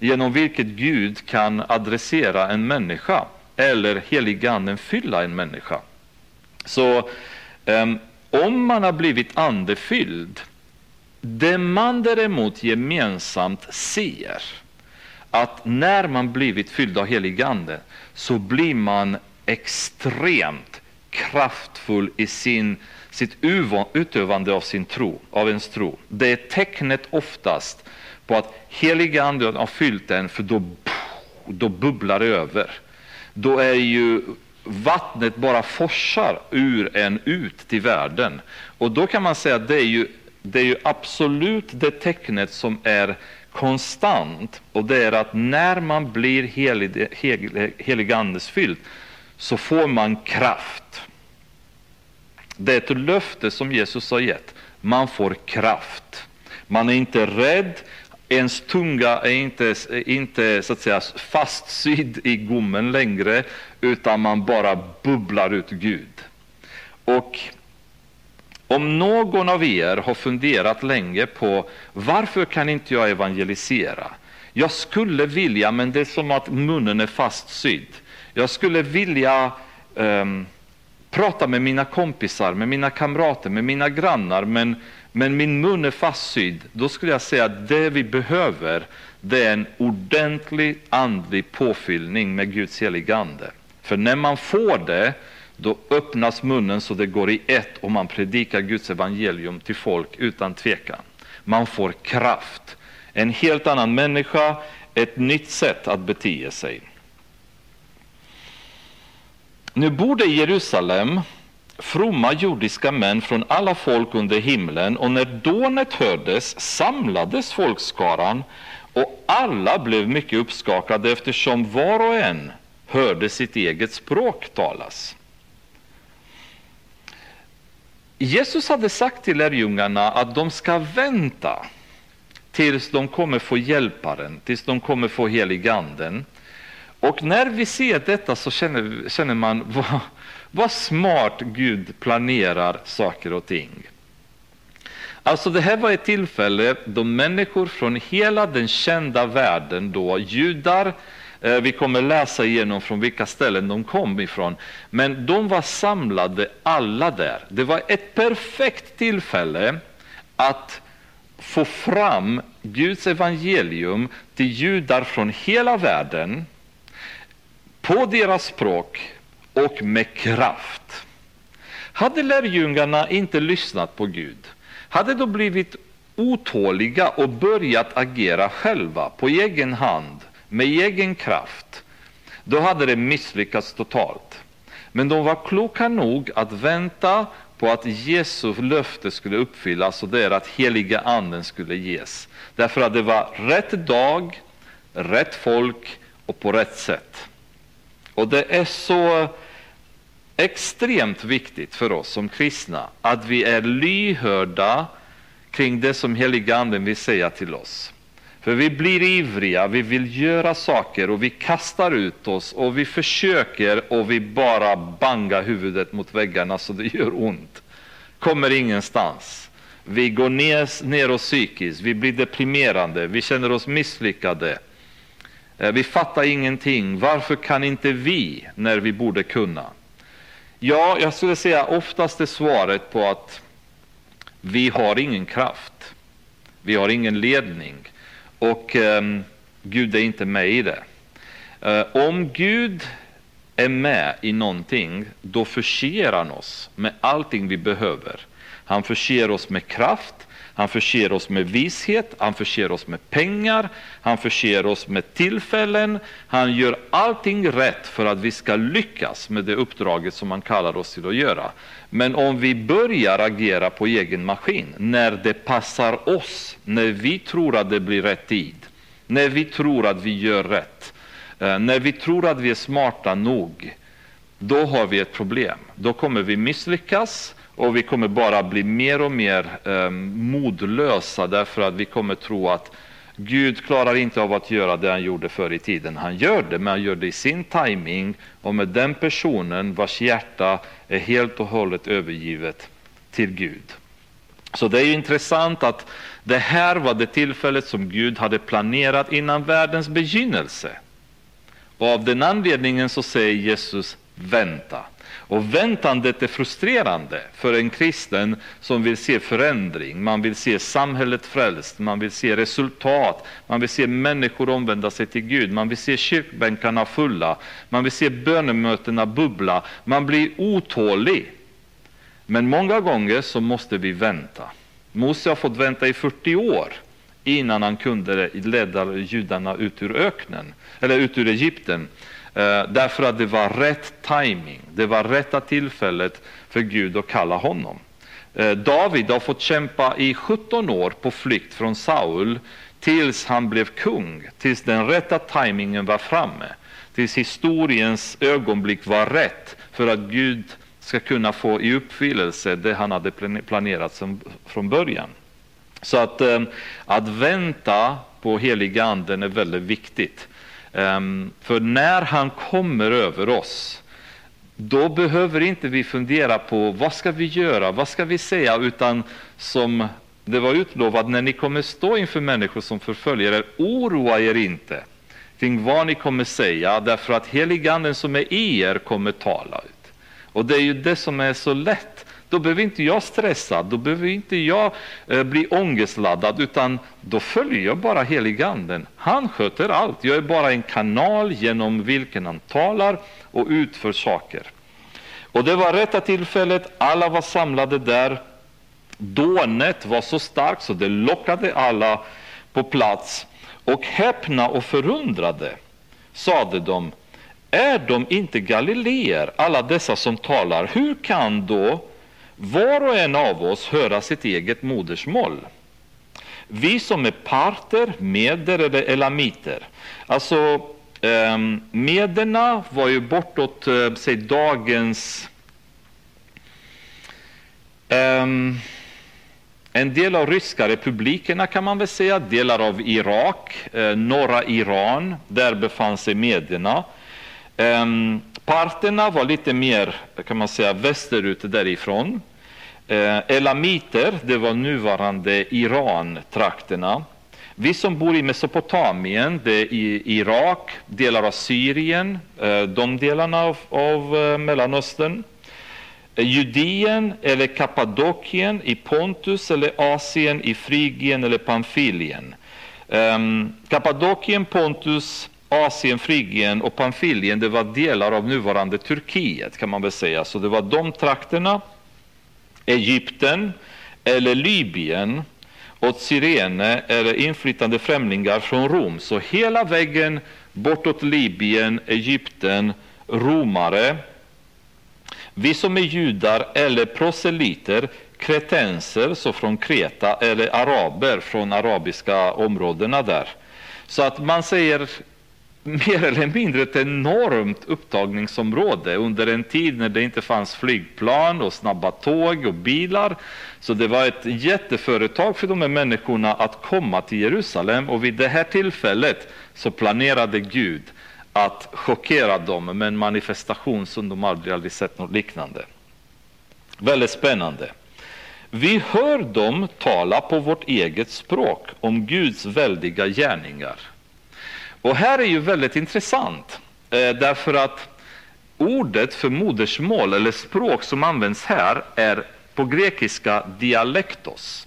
genom vilket Gud kan adressera en människa eller heliganden fylla en människa. Så um, om man har blivit andefylld, det man däremot gemensamt ser, att när man blivit fylld av heligande så blir man extremt kraftfull i sin, sitt utövande av sin tro, av ens tro. Det är tecknet oftast på att heliganden har fyllt en, för då, då bubblar det över. Då är ju vattnet bara forsar ur en ut till världen. Och då kan man säga att det är ju, det är ju absolut det tecknet som är konstant och det är att när man blir helig, helig, så får man kraft. Det är ett löfte som Jesus har gett. Man får kraft. Man är inte rädd. Ens tunga är inte, inte så att säga, fastsydd i gommen längre, utan man bara bubblar ut Gud. Och om någon av er har funderat länge på varför kan inte jag evangelisera? Jag skulle vilja, men det är som att munnen är fastsydd. Jag skulle vilja um, prata med mina kompisar, med mina kamrater, med mina grannar, men, men min mun är fastsydd. Då skulle jag säga att det vi behöver, det är en ordentlig andlig påfyllning med Guds heligande. För när man får det, då öppnas munnen så det går i ett och man predikar Guds evangelium till folk utan tvekan. Man får kraft, en helt annan människa, ett nytt sätt att bete sig. Nu bodde i Jerusalem fromma jordiska män från alla folk under himlen och när dånet hördes samlades folkskaran och alla blev mycket uppskakade eftersom var och en hörde sitt eget språk talas. Jesus hade sagt till lärjungarna att de ska vänta tills de kommer få hjälparen, tills de kommer få heliganden. Och när vi ser detta så känner, känner man *laughs* vad, vad smart Gud planerar saker och ting. Alltså det här var ett tillfälle då människor från hela den kända världen, då judar, Eh, vi kommer läsa igenom från vilka ställen de kom ifrån, men de var samlade alla där. Det var ett perfekt tillfälle att få fram Guds evangelium till judar från hela världen, på deras språk och med kraft. Hade lärjungarna inte lyssnat på Gud, hade de blivit otåliga och börjat agera själva på egen hand, med egen kraft, då hade det misslyckats totalt. Men de var kloka nog att vänta på att Jesu löfte skulle uppfyllas och det är att heliga anden skulle ges. Därför att det var rätt dag, rätt folk och på rätt sätt. Och det är så extremt viktigt för oss som kristna att vi är lyhörda kring det som heliga anden vill säga till oss. För vi blir ivriga, vi vill göra saker och vi kastar ut oss och vi försöker och vi bara bangar huvudet mot väggarna så det *laughs* gör ont. Kommer ingenstans. Vi går ner, ner oss psykiskt, vi blir deprimerande, vi känner oss misslyckade. Eh, vi fattar ingenting. Varför kan inte vi när vi borde kunna? Ja, jag skulle säga oftast är svaret på att vi har ingen kraft. Vi har ingen ledning. Och um, Gud är inte med i det. Uh, om Gud är med i någonting, då förser han oss med allting vi behöver. Han förser oss med kraft, han förser oss med vishet, han förser oss med pengar, han förser oss med tillfällen. Han gör allting rätt för att vi ska lyckas med det uppdraget som han kallar oss till att göra. Men om vi börjar agera på egen maskin, när det passar oss, när vi tror att det blir rätt tid, när vi tror att vi gör rätt, eh, när vi tror att vi är smarta nog, då har vi ett problem. Då kommer vi misslyckas och vi kommer bara bli mer och mer eh, modlösa därför att vi kommer tro att Gud klarar inte av att göra det han gjorde förr i tiden. Han gör det, men han gör det i sin timing och med den personen vars hjärta är helt och hållet övergivet till Gud. Så det är intressant att det här var det tillfället som Gud hade planerat innan världens begynnelse. Och av den anledningen så säger Jesus vänta. Och väntandet är frustrerande för en kristen som vill se förändring. Man vill se samhället frälst, man vill se resultat, man vill se människor omvända sig till Gud, man vill se kyrkbänkarna fulla, man vill se bönemötena bubbla. Man blir otålig. Men många gånger så måste vi vänta. Mose har fått vänta i 40 år innan han kunde leda judarna ut ur öknen, eller ut ur Egypten. Eh, därför att det var rätt timing, det var rätta tillfället för Gud att kalla honom. Eh, David har fått kämpa i 17 år på flykt från Saul tills han blev kung, tills den rätta timingen var framme, tills historiens ögonblick var rätt för att Gud ska kunna få i uppfyllelse det han hade planerat från början. Så att, eh, att vänta på heliga anden är väldigt viktigt. Ehm, för när han kommer över oss, då behöver inte vi fundera på vad ska vi göra, vad ska vi säga, utan som det var utlovat, när ni kommer stå inför människor som förföljer er, oroa er inte kring vad ni kommer säga, därför att heliganden som är i er kommer tala ut. Och det är ju det som är så lätt då behöver inte jag stressa, då behöver inte jag eh, bli ångestladdad, utan då följer jag bara heliganden. Han sköter allt. Jag är bara en kanal genom vilken han talar och utför saker. Och det var rätta tillfället, alla var samlade där. Dånet var så starkt så det lockade alla på plats. Och häpna och förundrade sade de, är de inte galileer, alla dessa som talar? Hur kan då var och en av oss höra sitt eget modersmål. Vi som är parter, meder eller elamiter. Alltså, eh, mederna var ju bortåt, eh, säg dagens... Eh, en del av ryska republikerna kan man väl säga, delar av Irak, eh, norra Iran, där befann sig mederna. Um, Parterna var lite mer kan man säga, västerut därifrån. Eh, elamiter, det var nuvarande Iran-trakterna. Vi som bor i Mesopotamien, det är i Irak, delar av Syrien, eh, de delarna av, av eh, Mellanöstern. Judien Judeen eller Kappadokien i Pontus eller Asien i Frigien eller Pamfilien. Um, Kappadokien, Pontus, Asien, Frigien och Pamfilien, det var delar av nuvarande Turkiet kan man väl säga. Så det var de trakterna, Egypten eller Libyen och Sirene eller inflyttande främlingar från Rom. Så hela vägen bortåt Libyen, Egypten, romare. Vi som är judar eller proselyter, kretenser, så från Kreta, eller araber från arabiska områdena där. Så att man säger mer eller mindre ett enormt upptagningsområde under en tid när det inte fanns flygplan och snabba tåg och bilar. Så det var ett jätteföretag för de här människorna att komma till Jerusalem och vid det här tillfället så planerade Gud att chockera dem med en manifestation som de aldrig, aldrig sett något liknande. Väldigt spännande. Vi hör dem tala på vårt eget språk om Guds väldiga gärningar. Och här är ju väldigt intressant, eh, därför att ordet för modersmål eller språk som används här är på grekiska dialektos.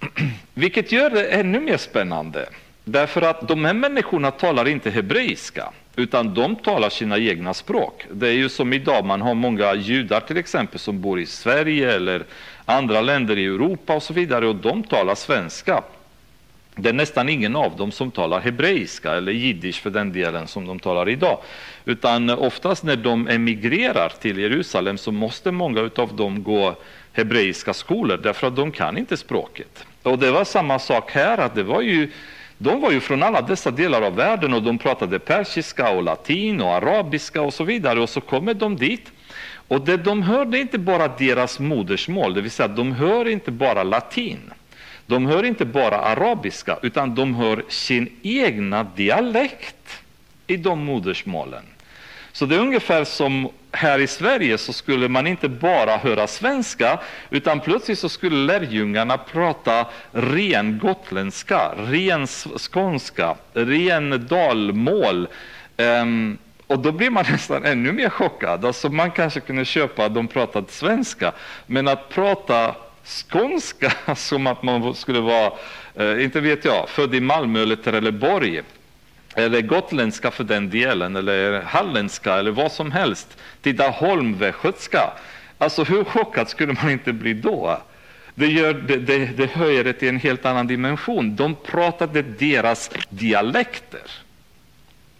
*clears throat* Vilket gör det ännu mer spännande, därför att de här människorna talar inte hebreiska, utan de talar sina egna språk. Det är ju som idag, man har många judar till exempel som bor i Sverige eller andra länder i Europa och så vidare, och de talar svenska. Det är nästan ingen av dem som talar hebreiska eller jiddisch för den delen som de talar idag. Utan oftast när de emigrerar till Jerusalem så måste många av dem gå hebreiska skolor därför att de kan inte språket. Och det var samma sak här, att det var ju, de var ju från alla dessa delar av världen och de pratade persiska och latin och arabiska och så vidare och så kommer de dit och det de hörde inte bara deras modersmål, det vill säga de hör inte bara latin de hör inte bara arabiska, utan de hör sin egna dialekt i de modersmålen. Så det är ungefär som här i Sverige så skulle man inte bara höra svenska, utan plötsligt så skulle lärjungarna prata ren gotländska, ren skånska, ren dalmål. Um, och då blir man *laughs* nästan ännu mer chockad. Alltså man kanske kunde köpa att de pratade svenska, men att prata skånska *laughs* som att man skulle vara, eh, inte vet jag, född i Malmö eller Trelleborg eller gotländska för den delen, eller halländska eller vad som helst. Tidaholm, västgötska. Alltså hur chockad skulle man inte bli då? Det, gör, det, det, det höjer det till en helt annan dimension. De pratade deras dialekter.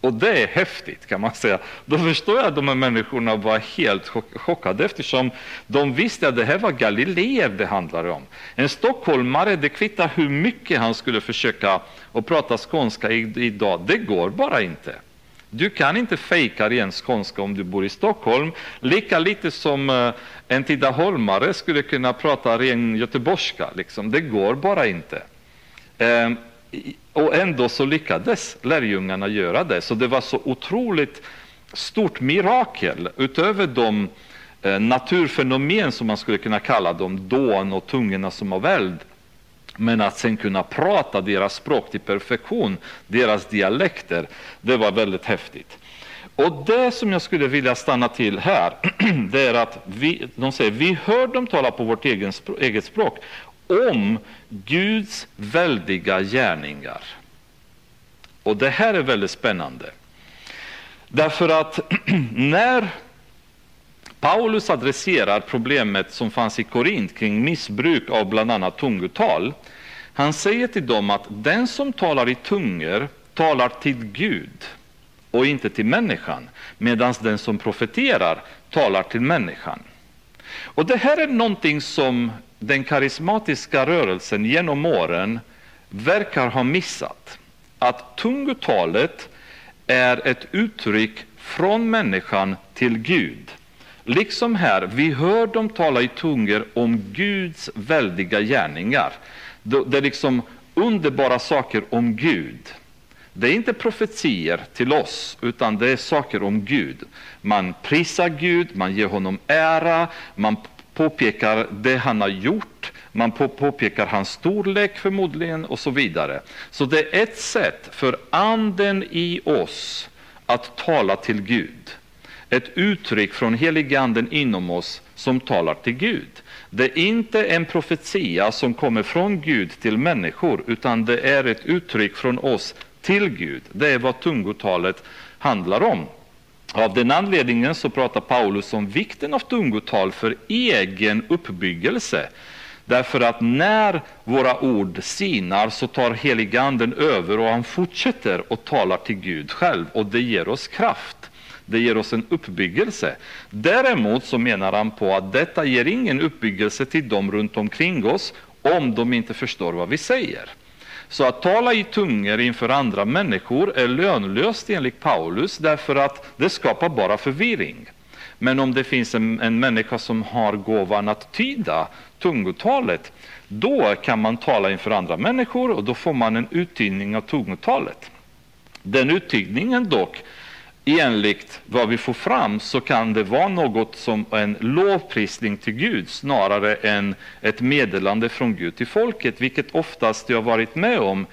Och det är häftigt kan man säga. Då förstår jag att de här människorna var helt chockade eftersom de visste att det här var galileer det handlade om. En stockholmare, det kvittar hur mycket han skulle försöka att prata skånska idag, det går bara inte. Du kan inte fejka ren skånska om du bor i Stockholm, lika lite som eh, en tidaholmare skulle kunna prata ren göteborgska. Liksom. Det går bara inte. Ehm, och ändå så lyckades lärjungarna göra det. Så det var så otroligt stort mirakel utöver de eh, naturfenomen som man skulle kunna kalla dem, dån och tungorna som av eld. Men att sen kunna prata deras språk till perfektion, deras dialekter, det var väldigt häftigt. Och det som jag skulle vilja stanna till här, *clears throat* det är att vi, de säger vi hör dem tala på vårt eget språk om Guds väldiga gärningar. Och det här är väldigt spännande. Därför att *clears throat* när Paulus adresserar problemet som fanns i Korint kring missbruk av bland annat tungotal. Han säger till dem att den som talar i tungor talar till Gud och inte till människan, medan den som profeterar talar till människan. Och Det här är någonting som den karismatiska rörelsen genom åren verkar ha missat. Att tungotalet är ett uttryck från människan till Gud. Liksom här, vi hör dem tala i tungor om Guds väldiga gärningar. Det är liksom underbara saker om Gud. Det är inte profetier till oss, utan det är saker om Gud. Man prisar Gud, man ger honom ära, man påpekar det han har gjort, man påpekar hans storlek förmodligen och så vidare. Så det är ett sätt för anden i oss att tala till Gud. Ett uttryck från heliganden inom oss som talar till Gud. Det är inte en profetia som kommer från Gud till människor, utan det är ett uttryck från oss till Gud. Det är vad tungotalet handlar om. Av den anledningen så pratar Paulus om vikten av tungotal för egen uppbyggelse. Därför att när våra ord sinar så tar heliganden över och han fortsätter och talar till Gud själv och det ger oss kraft. Det ger oss en uppbyggelse. Däremot så menar han på att detta ger ingen uppbyggelse till dem runt omkring oss om de inte förstår vad vi säger. Så att tala i tungor inför andra människor är lönlöst enligt Paulus därför att det skapar bara förvirring. Men om det finns en, en människa som har gåvan att tyda tungotalet, då kan man tala inför andra människor och då får man en uttydning av tungotalet. Den uttydningen dock, enligt vad vi får fram, så kan det vara något som en lovprisning till Gud snarare än ett meddelande från Gud till folket, vilket oftast jag varit med om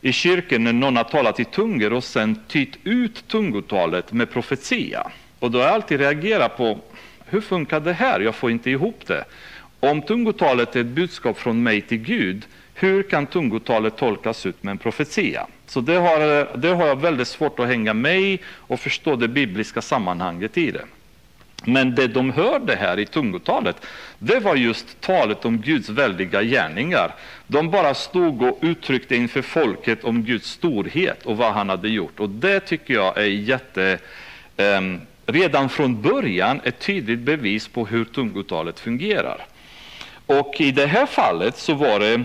i kyrkan när någon har talat i tungor och sen tytt ut tungotalet med profetia. Och då har jag alltid reagerat på hur funkar det här? Jag får inte ihop det. Om tungotalet är ett budskap från mig till Gud, hur kan tungotalet tolkas ut med en profetia? Så det har, det har jag väldigt svårt att hänga med i och förstå det bibliska sammanhanget i det. Men det de hörde här i tungotalet, det var just talet om Guds väldiga gärningar. De bara stod och uttryckte inför folket om Guds storhet och vad han hade gjort. Och det tycker jag är jätte... Um, redan från början ett tydligt bevis på hur tungotalet fungerar. Och i det här fallet så var det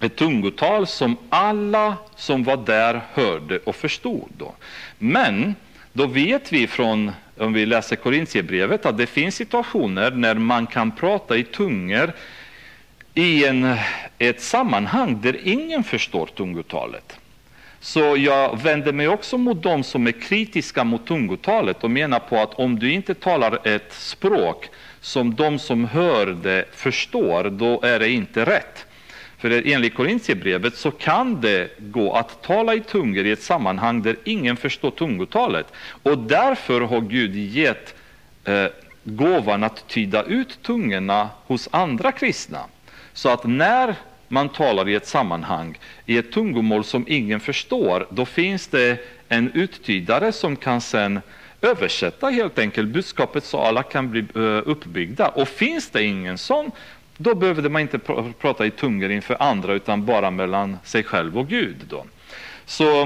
ett tungotal som alla som var där hörde och förstod. Då. Men då vet vi från, om vi läser Korintierbrevet, att det finns situationer när man kan prata i tungor i en, ett sammanhang där ingen förstår tungotalet. Så jag vänder mig också mot dem som är kritiska mot tungotalet och menar på att om du inte talar ett språk som de som hör det förstår, då är det inte rätt. För enligt Korintierbrevet så kan det gå att tala i tungor i ett sammanhang där ingen förstår tungotalet. Och därför har Gud gett eh, gåvan att tyda ut tungorna hos andra kristna. Så att när man talar i ett sammanhang, i ett tungomål som ingen förstår, då finns det en uttydare som kan sen översätta helt enkelt budskapet så alla kan bli eh, uppbyggda. Och finns det ingen sån, då behövde man inte pr prata i tungor inför andra utan bara mellan sig själv och Gud. Då. Så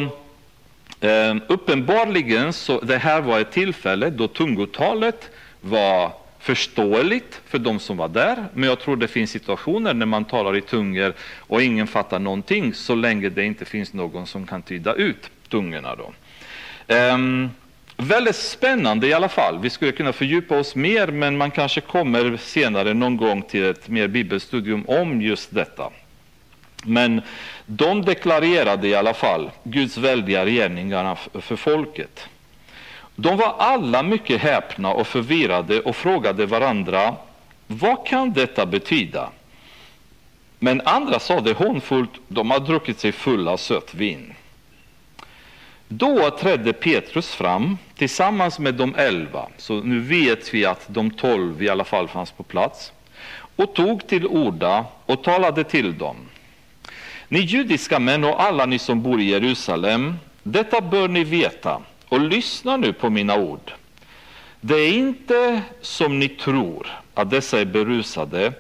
eh, uppenbarligen så det här var ett tillfälle då tungotalet var förståeligt för de som var där, men jag tror det finns situationer när man talar i tungor och ingen fattar någonting så länge det inte finns någon som kan tyda ut tungorna. Då. Um, väldigt spännande i alla fall. Vi skulle kunna fördjupa oss mer, men man kanske kommer senare någon gång till ett mer bibelstudium om just detta. Men de deklarerade i alla fall Guds väldiga gärningar för folket. De var alla mycket häpna och förvirrade och frågade varandra vad kan detta betyda? Men andra sade hånfullt, de har druckit sig fulla av sött vin. Då trädde Petrus fram tillsammans med de elva, så nu vet vi att de tolv i alla fall fanns på plats, och tog till orda och talade till dem. Ni judiska män och alla ni som bor i Jerusalem, detta bör ni veta och lyssna nu på mina ord. Det är inte som ni tror att dessa är berusade.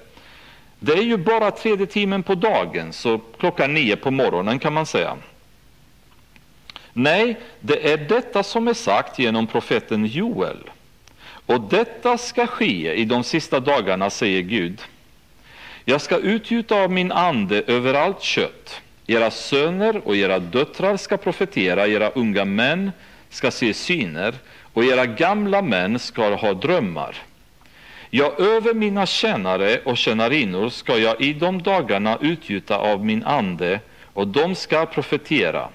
Det är ju bara tredje timmen på dagen, så klockan nio på morgonen kan man säga. Nej, det är detta som är sagt genom profeten Joel. Och detta ska ske i de sista dagarna, säger Gud. Jag ska utgjuta av min ande över allt kött. Era söner och era döttrar ska profetera, era unga män ska se syner och era gamla män ska ha drömmar. Ja, över mina tjänare och tjänarinnor ska jag i de dagarna utgjuta av min ande och de ska profetera.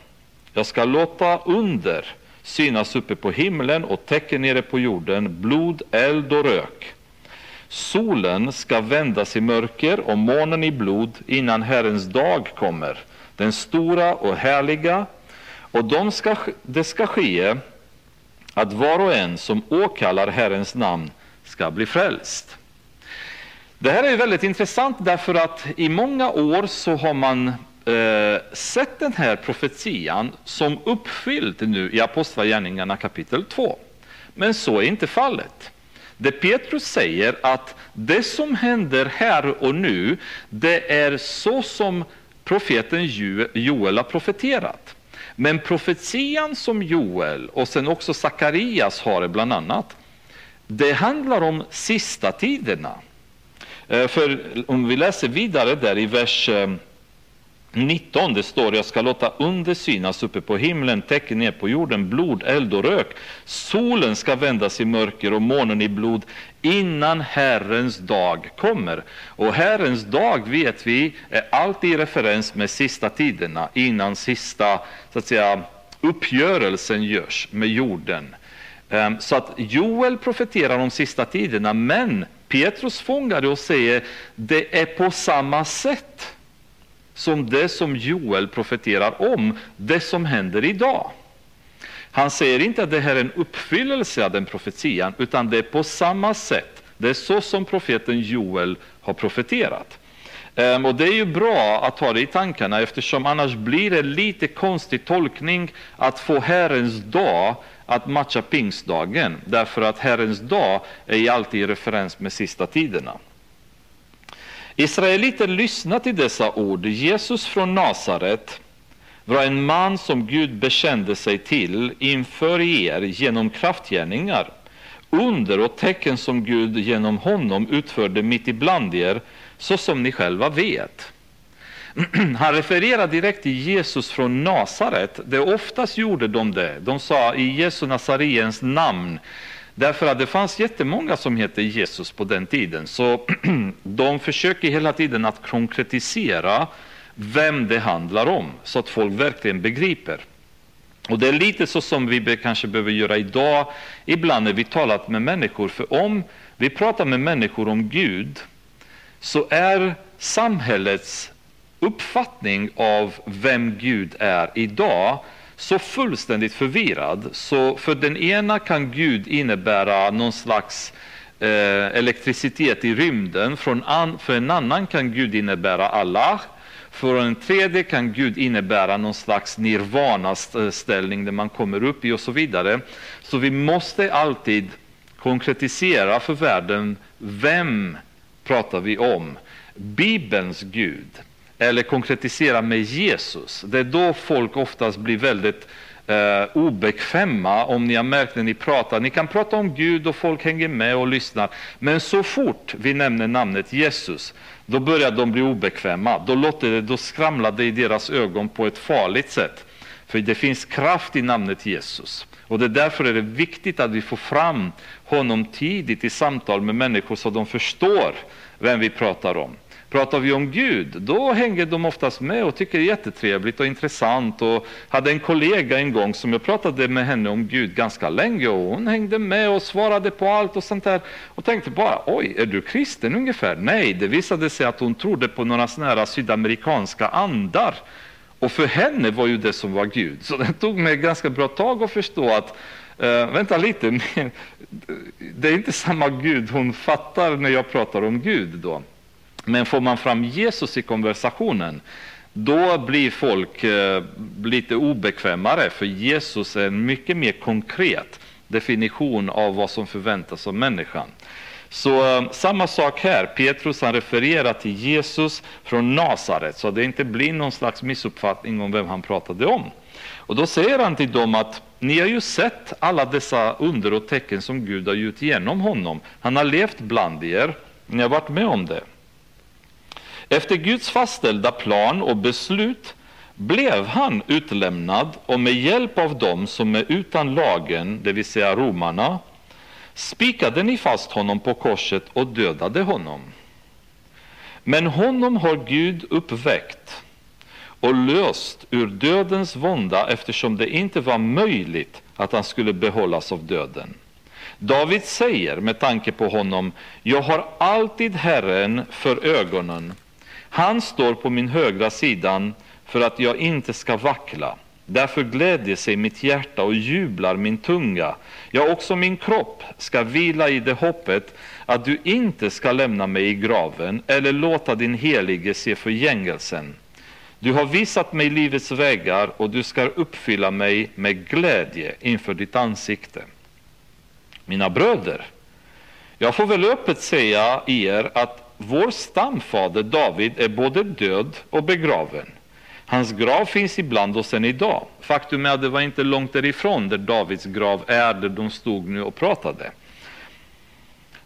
Jag ska låta under synas uppe på himlen och tecken nere på jorden, blod, eld och rök. Solen ska vändas i mörker och månen i blod innan Herrens dag kommer, den stora och härliga, och de ska, det ska ske att var och en som åkallar Herrens namn ska bli frälst. Det här är väldigt intressant därför att i många år så har man eh, sett den här profetian som uppfylld nu i Apostlagärningarna kapitel 2. Men så är inte fallet. Det Petrus säger att det som händer här och nu, det är så som profeten Joel har profeterat. Men profetian som Joel och sen också Sakarias har bland annat, det handlar om sista tiderna. Eh, för om vi läser vidare där i vers eh, 19 det står jag ska låta under synas uppe på himlen, tecken ner på jorden, blod, eld och rök. Solen ska vändas i mörker och månen i blod innan Herrens dag kommer. Och Herrens dag vet vi är alltid i referens med sista tiderna, innan sista så att säga, uppgörelsen görs med jorden. Ehm, så att Joel profeterar om sista tiderna, men Petrus fångar det och säger det är på samma sätt som det som Joel profeterar om, det som händer idag. Han säger inte att det här är en uppfyllelse av den profetian, utan det är på samma sätt. Det är så som profeten Joel har profeterat. Um, och Det är ju bra att ha det i tankarna eftersom annars blir det lite konstig tolkning att få Herrens dag att matcha pingstdagen, därför att Herrens dag är alltid i referens med sista tiderna. Israeliter lyssnade till dessa ord. Jesus från Nasaret var en man som Gud bekände sig till inför er genom kraftgärningar, under och tecken som Gud genom honom utförde mitt ibland er, så som ni själva vet. *clears throat* Han refererar direkt till Jesus från Nasaret. Det oftast gjorde de det. De sa i Jesu Nazariens namn Därför att det fanns jättemånga som hette Jesus på den tiden. Så *clears throat* de försöker hela tiden att konkretisera vem det handlar om, så att folk verkligen begriper. Och Det är lite så som vi kanske behöver göra idag, ibland när vi talar med människor. För om vi pratar med människor om Gud, så är samhällets uppfattning av vem Gud är idag så fullständigt förvirrad. Så för den ena kan Gud innebära någon slags eh, elektricitet i rymden, för en, an, för en annan kan Gud innebära Allah, för en tredje kan Gud innebära någon slags nirvana-ställning där man kommer upp i och så vidare. Så vi måste alltid konkretisera för världen, vem pratar vi om? Bibelns Gud eller konkretisera med Jesus. Det är då folk oftast blir väldigt eh, obekväma om ni har märkt när ni pratar. Ni kan prata om Gud och folk hänger med och lyssnar. Men så fort vi nämner namnet Jesus, då börjar de bli obekväma. Då, låter det, då skramlar det i deras ögon på ett farligt sätt. För det finns kraft i namnet Jesus. Och det är därför är det viktigt att vi får fram honom tidigt i samtal med människor så de förstår vem vi pratar om. Pratar vi om Gud, då hänger de oftast med och tycker det är jättetrevligt och intressant. Och hade en kollega en gång som jag pratade med henne om Gud ganska länge och hon hängde med och svarade på allt och sånt där. Och tänkte bara, oj, är du kristen ungefär? Nej, det visade sig att hon trodde på några sådana här sydamerikanska andar. Och för henne var ju det som var Gud. Så det tog mig ganska bra tag att förstå att Uh, vänta lite, det är inte samma Gud hon fattar när jag pratar om Gud då. Men får man fram Jesus i konversationen, då blir folk eh, lite obekvämare, för Jesus är en mycket mer konkret definition av vad som förväntas av människan. Så eh, samma sak här, Petrus han refererar till Jesus från Nasaret, så det inte blir någon slags missuppfattning om vem han pratade om. Och då säger han till dem att ni har ju sett alla dessa under och tecken som Gud har gjort genom honom. Han har levt bland er, ni har varit med om det. Efter Guds fastställda plan och beslut blev han utlämnad och med hjälp av dem som är utan lagen, det vill säga romarna, spikade ni fast honom på korset och dödade honom. Men honom har Gud uppväckt och löst ur dödens vånda eftersom det inte var möjligt att han skulle behållas av döden. David säger med tanke på honom, jag har alltid Herren för ögonen han står på min högra sidan för att jag inte ska vackla. Därför glädjer sig mitt hjärta och jublar min tunga. Ja, också min kropp ska vila i det hoppet att du inte ska lämna mig i graven eller låta din helige se förgängelsen. Du har visat mig livets vägar och du ska uppfylla mig med glädje inför ditt ansikte. Mina bröder, jag får väl öppet säga er att vår stamfader David är både död och begraven. Hans grav finns ibland oss än idag. Faktum är att det var inte långt därifrån där Davids grav är, där de stod nu och pratade.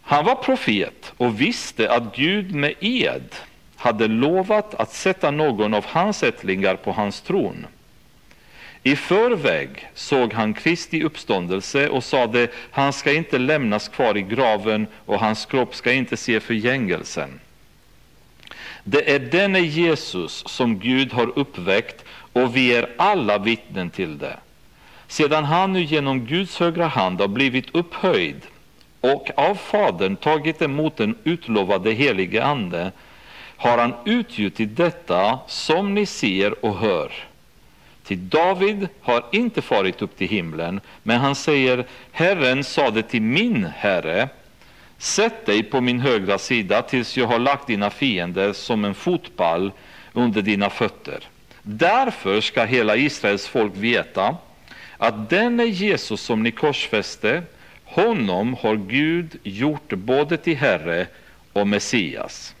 Han var profet och visste att Gud med ed hade lovat att sätta någon av hans ättlingar på hans tron. I förväg såg han Kristi uppståndelse och sade, han ska inte lämnas kvar i graven och hans kropp ska inte se förgängelsen. Det är denne Jesus som Gud har uppväckt och vi är alla vittnen till det. Sedan han nu genom Guds högra hand har blivit upphöjd och av Fadern tagit emot den utlovade helige Ande har han utgjutit detta som ni ser och hör. Till David har inte farit upp till himlen, men han säger Herren sade till min Herre Sätt dig på min högra sida tills jag har lagt dina fiender som en fotpall under dina fötter. Därför ska hela Israels folk veta att denne Jesus som ni korsfäste, honom har Gud gjort både till Herre och Messias.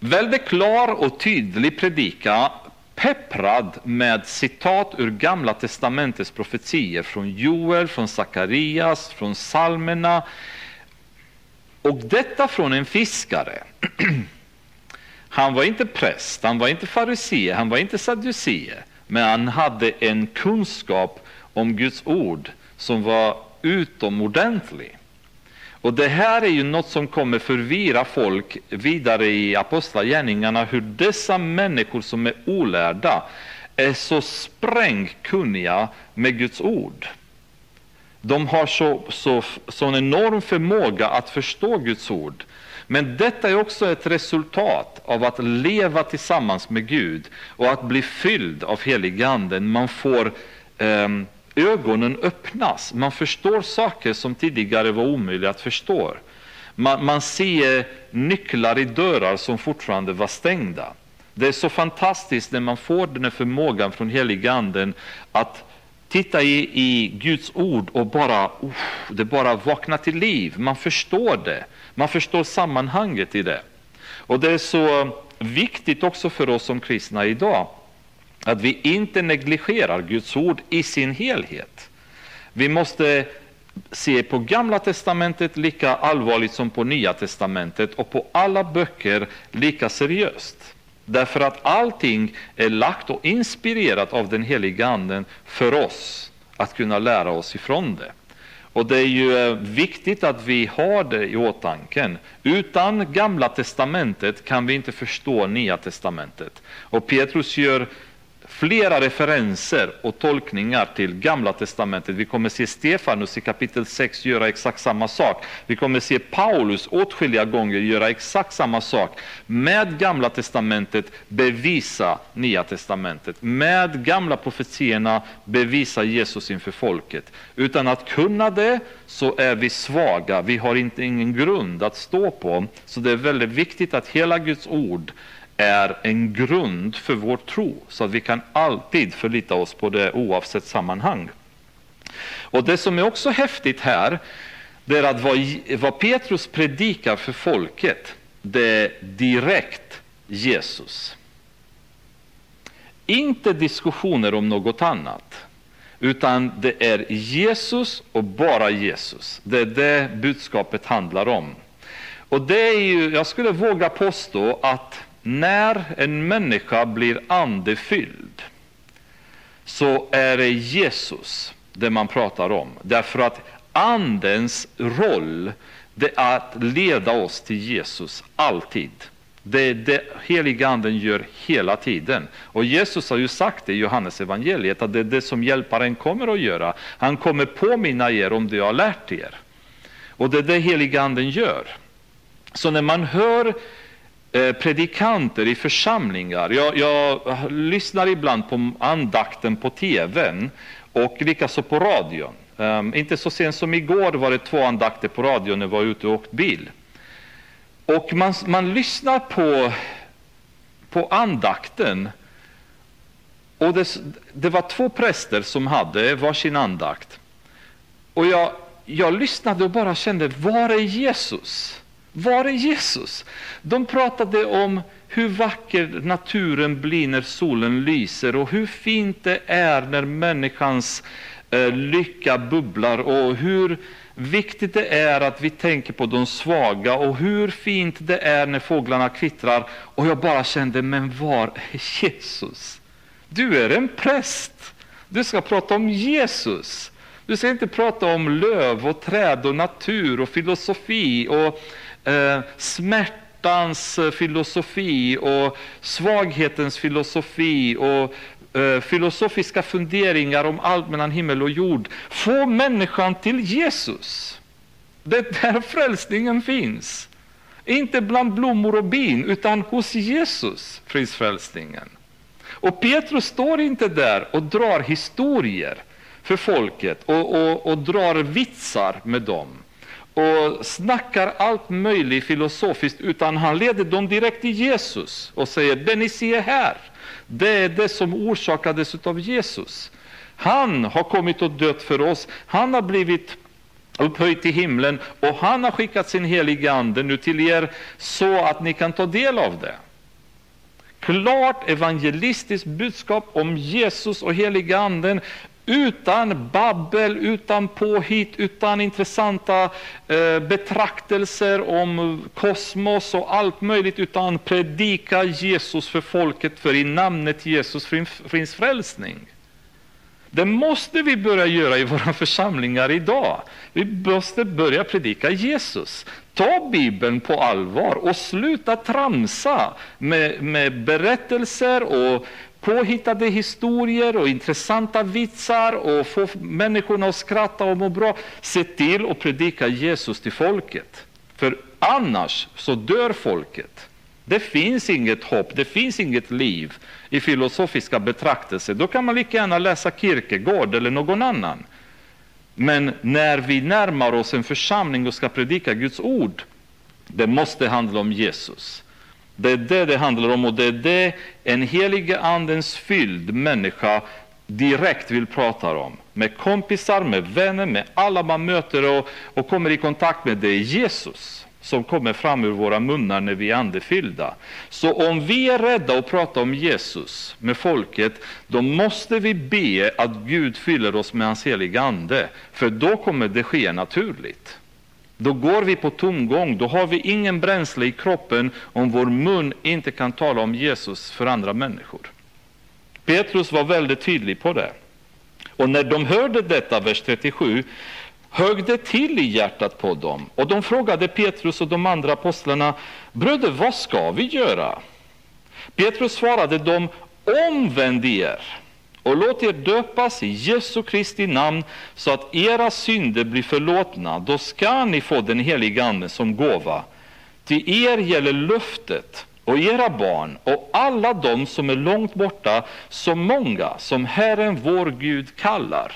Väldigt klar och tydlig predika pepprad med citat ur Gamla testamentets profetier från Joel, från Sakarias, från psalmerna. Och detta från en fiskare. *clears throat* Han var inte präst, han var inte farisee, han var inte sadducee, men han hade en kunskap om Guds ord som var utomordentlig. Och det här är ju något som kommer förvirra folk vidare i Apostlagärningarna, hur dessa människor som är olärda är så sprängkunniga med Guds ord. De har så, så, sån enorm förmåga att förstå Guds ord. Men detta är också ett resultat av att leva tillsammans med Gud och att bli fylld av heliganden. Man får um, ögonen öppnas. Man förstår saker som tidigare var omöjliga att förstå. Man, man ser nycklar i dörrar som fortfarande var stängda. Det är så fantastiskt när man får den här förmågan från heliganden att titta i, i Guds ord och bara, uh, det bara vaknar till liv. Man förstår det. Man förstår sammanhanget i det. Och det är så viktigt också för oss som kristna idag att vi inte negligerar Guds ord i sin helhet. Vi måste se på Gamla testamentet lika allvarligt som på Nya testamentet och på alla böcker lika seriöst. Därför att allting är lagt och inspirerat av den heliga Anden för oss att kunna lära oss ifrån det. Och det är ju eh, viktigt att vi har det i åtanke. Utan Gamla testamentet kan vi inte förstå Nya testamentet. Och Petrus gör flera referenser och tolkningar till Gamla testamentet. Vi kommer se Stefanus i kapitel 6 göra exakt samma sak. Vi kommer se Paulus åtskilliga gånger göra exakt samma sak. Med Gamla testamentet bevisa Nya testamentet. Med gamla profetierna bevisa Jesus inför folket. Utan att kunna det så är vi svaga. Vi har inte ingen grund att stå på. Så det är väldigt viktigt att hela Guds ord är en grund för vår tro, så att vi kan alltid förlita oss på det oavsett sammanhang. Och Det som är också häftigt här, det är att vad, vad Petrus predikar för folket, det är direkt Jesus. Inte diskussioner om något annat, utan det är Jesus och bara Jesus. Det är det budskapet handlar om. Och det är ju, jag skulle våga påstå att när en människa blir andefylld så är det Jesus det man pratar om. Därför att andens roll det är att leda oss till Jesus alltid. Det är det heliga anden gör hela tiden. Och Jesus har ju sagt det i Johannes evangeliet att det är det som hjälparen kommer att göra. Han kommer påminna er om det jag har lärt er. Och det är det heliga anden gör. Så när man hör Eh, predikanter i församlingar. Jag, jag, lyssnar ibland på andakten på tvn och likaså på radion. Um, inte så sent som igår var det två andakter på radion när jag var ute och åkte bil. Och man, man lyssnar på, på andakten och det, det var två präster som hade varsin andakt. Och jag, jag lyssnade och bara kände, var är Jesus? Var är Jesus? De pratade om hur vacker naturen blir när solen lyser och hur fint det är när människans eh, lycka bubblar och hur viktigt det är att vi tänker på de svaga och hur fint det är när fåglarna kvittrar. Och jag bara kände, men var är Jesus? Du är en präst. Du ska prata om Jesus. Du ska inte prata om löv och träd och natur och filosofi och eh, smärtans eh, filosofi och svaghetens filosofi och eh, filosofiska funderingar om allt mellan himmel och jord. Få människan till Jesus. Det är där frälsningen finns. Inte bland blommor och bin, utan hos Jesus finns frälsningen. Och Petrus står inte där och drar historier för folket och, och, och drar vitsar med dem och snackar allt möjligt filosofiskt, utan han leder dem direkt till Jesus och säger det ni ser här, det är det som orsakades av Jesus. Han har kommit och dött för oss. Han har blivit upphöjd till himlen och han har skickat sin heliga Ande nu till er så att ni kan ta del av det. Klart evangelistiskt budskap om Jesus och heliga Anden utan babbel, utan påhitt, utan intressanta eh, betraktelser om kosmos och allt möjligt, utan predika Jesus för folket, för i namnet Jesus finns frälsning. Det måste vi börja göra i våra *laughs* församlingar idag. Vi måste börja predika Jesus. Ta Bibeln på allvar och sluta tramsa med, med berättelser och påhittade historier och intressanta vitsar och få människorna att skratta och må bra. Se till att predika Jesus till folket. För annars så dör folket. Det finns inget hopp, det finns inget liv i filosofiska betraktelser. Då kan man lika gärna läsa Kierkegaard eller någon annan. Men när vi närmar oss en församling och ska predika Guds ord, det måste handla om Jesus. Det är det det handlar om och det är det en helige andens fylld människa direkt vill prata om. Med kompisar, med vänner, med alla man möter och, och kommer i kontakt med. Det är Jesus som kommer fram ur våra munnar när vi är andefyllda. Så om vi är rädda att prata om Jesus med folket, då måste vi be att Gud fyller oss med hans heliga Ande, för då kommer det ske naturligt. Då går vi på tomgång, då har vi ingen bränsle i kroppen om vår mun inte kan tala om Jesus för andra människor. Petrus var väldigt tydlig på det. Och när de hörde detta, vers 37, högg det till i hjärtat på dem. Och de frågade Petrus och de andra apostlarna, bröder, vad ska vi göra? Petrus svarade dem, omvänd er och låt er döpas i Jesu Kristi namn så att era synder blir förlåtna. Då ska ni få den heliga Ande som gåva. Till er gäller löftet och era barn och alla de som är långt borta, så många som Herren vår Gud kallar.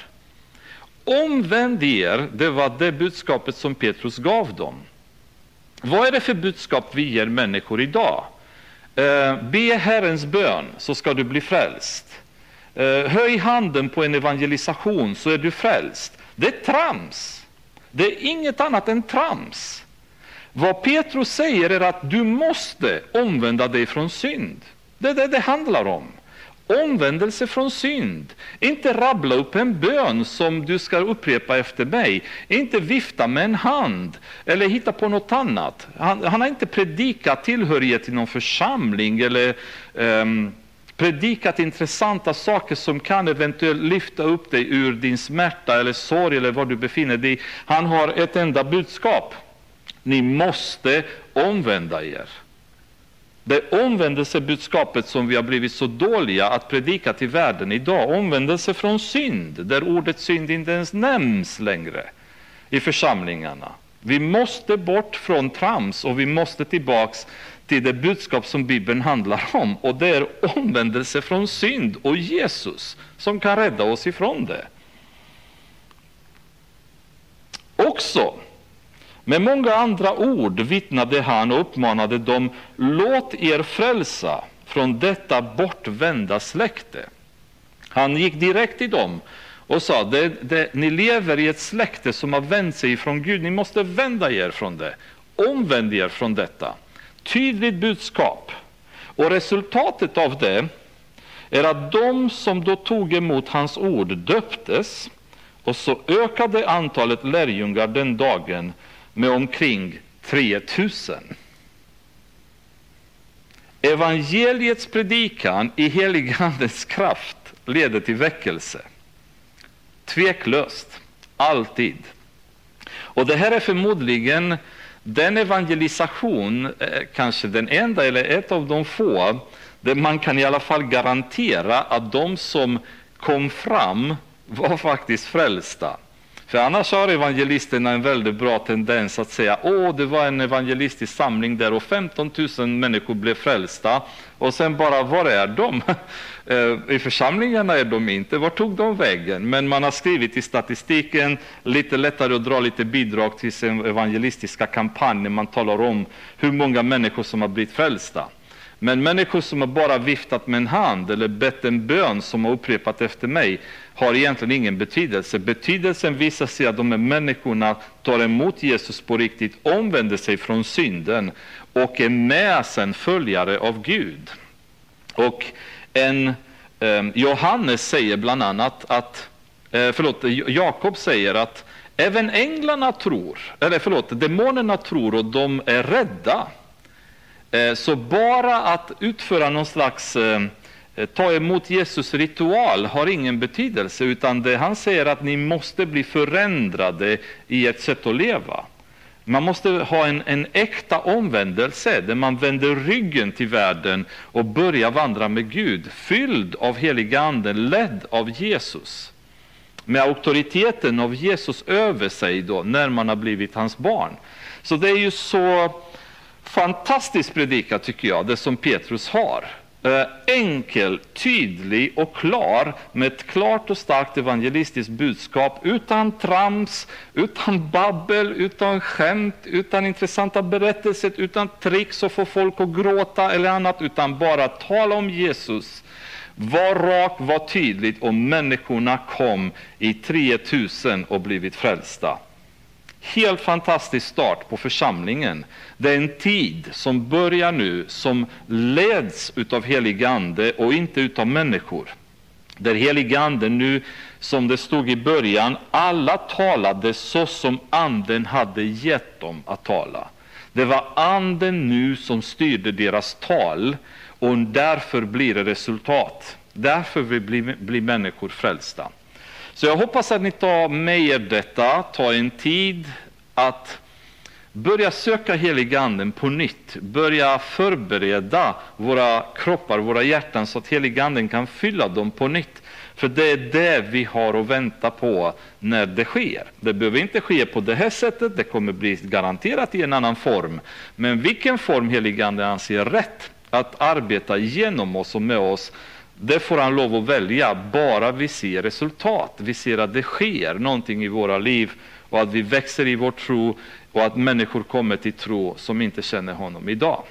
Omvänd er, det var det budskapet som Petrus gav dem. Vad är det för budskap vi ger människor idag? Eh, be Herrens bön så ska du bli frälst. Eh, höj handen på en evangelisation så är du frälst. Det är trams. Det är inget annat än trams. Vad Petrus säger är att du måste omvända dig från synd. Det är det det handlar om. Omvändelse från synd. Inte rabbla upp en bön som du ska upprepa efter mig. Inte vifta med en hand eller hitta på något annat. Han, han har inte predikat tillhörighet till någon församling eller um, predikat intressanta saker som kan eventuellt lyfta upp dig ur din smärta eller sorg eller var du befinner dig. Han har ett enda budskap. Ni måste omvända er. Det omvändelsebudskapet som vi har blivit så dåliga att predika till världen idag, omvändelse från synd, där ordet synd inte ens nämns längre i församlingarna. Vi måste bort från trams och vi måste tillbaks till det budskap som Bibeln handlar om. Och det är omvändelse från synd och Jesus som kan rädda oss ifrån det. Också med många andra ord vittnade han och uppmanade dem, låt er frälsa från detta bortvända släkte. Han gick direkt till dem och sa, det, det, ni lever i ett släkte som har vänt sig ifrån Gud, ni måste vända er från det. Omvänd er från detta tydligt budskap. Och resultatet av det är att de som då tog emot hans ord döptes och så ökade antalet lärjungar den dagen med omkring 3000. Evangeliets predikan i heligandens kraft leder till väckelse. Tveklöst, alltid. Och det här är förmodligen den evangelisation, är kanske den enda eller ett av de få, där man kan i alla fall garantera att de som kom fram var faktiskt frälsta. För annars har evangelisterna en väldigt bra tendens att säga åh, det var en evangelistisk samling där och 15 000 människor blev frälsta. Och sen bara, var är de? *laughs* Eh, I församlingarna är de inte. Var tog de vägen? Men man har skrivit i statistiken, lite lättare att dra lite bidrag till sin evangelistiska kampanj när man talar om hur många människor som har blivit frälsta. Men människor som har bara viftat med en hand eller bett en bön som har upprepat efter mig har egentligen ingen betydelse. Betydelsen visar sig att de här människorna tar emot Jesus på riktigt, omvänder sig från synden och är med sen följare av Gud. Och en, eh, Johannes säger bland annat att, eh, förlåt, Jakob säger att även änglarna tror, eller förlåt, demonerna tror och de är rädda. Eh, så bara att utföra någon slags eh, eh, ta emot Jesus ritual har ingen betydelse, utan det han säger att ni måste bli förändrade i ert sätt att leva. Man måste ha en, en äkta omvändelse där man vänder ryggen till världen och börjar vandra med Gud, fylld av heliga anden, ledd av Jesus. Med auktoriteten av Jesus över sig då, när man har blivit hans barn. Så det är ju så fantastisk predikan tycker jag, det som Petrus har. Eh, enkel, tydlig och klar med ett klart och starkt evangelistiskt budskap utan trams, utan babbel, utan skämt, utan intressanta berättelser, utan tricks och få folk att gråta eller annat, utan bara tala om Jesus. Var rak, var tydligt och människorna kom i 3000 och blivit frälsta. Helt fantastisk start på församlingen. Det är en tid som börjar nu, som leds utav helig ande och inte utav människor. Där helig ande nu, som det stod i början, alla talade så som anden hade gett dem att tala. Det var anden nu som styrde deras tal och därför blir det resultat. Därför blir, blir människor frälsta. Så jag hoppas att ni tar med er detta, tar en tid att börja söka heliganden på nytt, börja förbereda våra kroppar, våra hjärtan så att heliganden kan fylla dem på nytt. För det är det vi har att vänta på när det sker. Det behöver inte ske på det här sättet, det kommer bli garanterat i en annan form. Men vilken form heliganden anser rätt att arbeta genom oss och med oss, det får han lov att välja, bara vi ser resultat. Vi ser att det sker någonting i våra liv och att vi växer i vår tro och att människor kommer till tro som inte känner honom idag.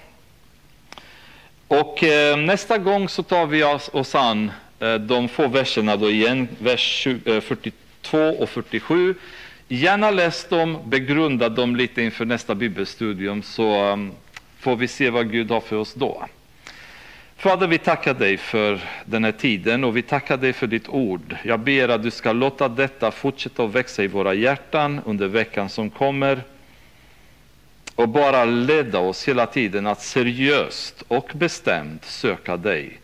Och eh, nästa gång så tar vi oss, oss an eh, de få verserna då igen, vers 20, eh, 42 och 47. Gärna läs dem, begrunda dem lite inför nästa bibelstudium så um, får vi se vad Gud har för oss då. Fader, vi tackar dig för den här tiden och vi tackar dig för ditt ord. Jag ber att du ska låta detta fortsätta att växa i våra hjärtan under veckan som kommer och bara leda oss hela tiden att seriöst och bestämt söka dig.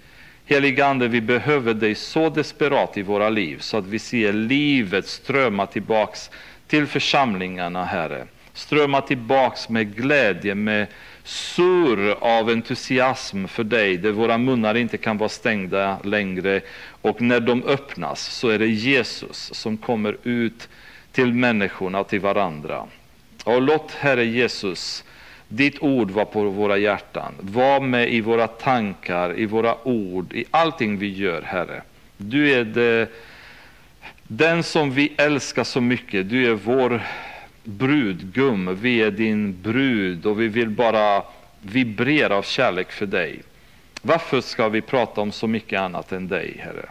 Helige Ande, vi behöver dig så desperat i våra liv så att vi ser livet strömma tillbaks till församlingarna, Herre. Strömma tillbaks med glädje, med sur av entusiasm för dig, där våra munnar inte kan vara stängda längre. Och när de öppnas så är det Jesus som kommer ut till människorna och till varandra. Och låt Herre Jesus, ditt ord vara på våra hjärtan. Var med i våra tankar, i våra ord, i allting vi gör, Herre. Du är det, den som vi älskar så mycket. Du är vår brudgum, vi är din brud och vi vill bara vibrera av kärlek för dig. Varför ska vi prata om så mycket annat än dig, Herre?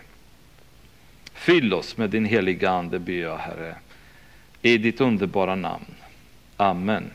Fyll oss med din heliga Ande, ber jag, Herre, i ditt underbara namn. Amen.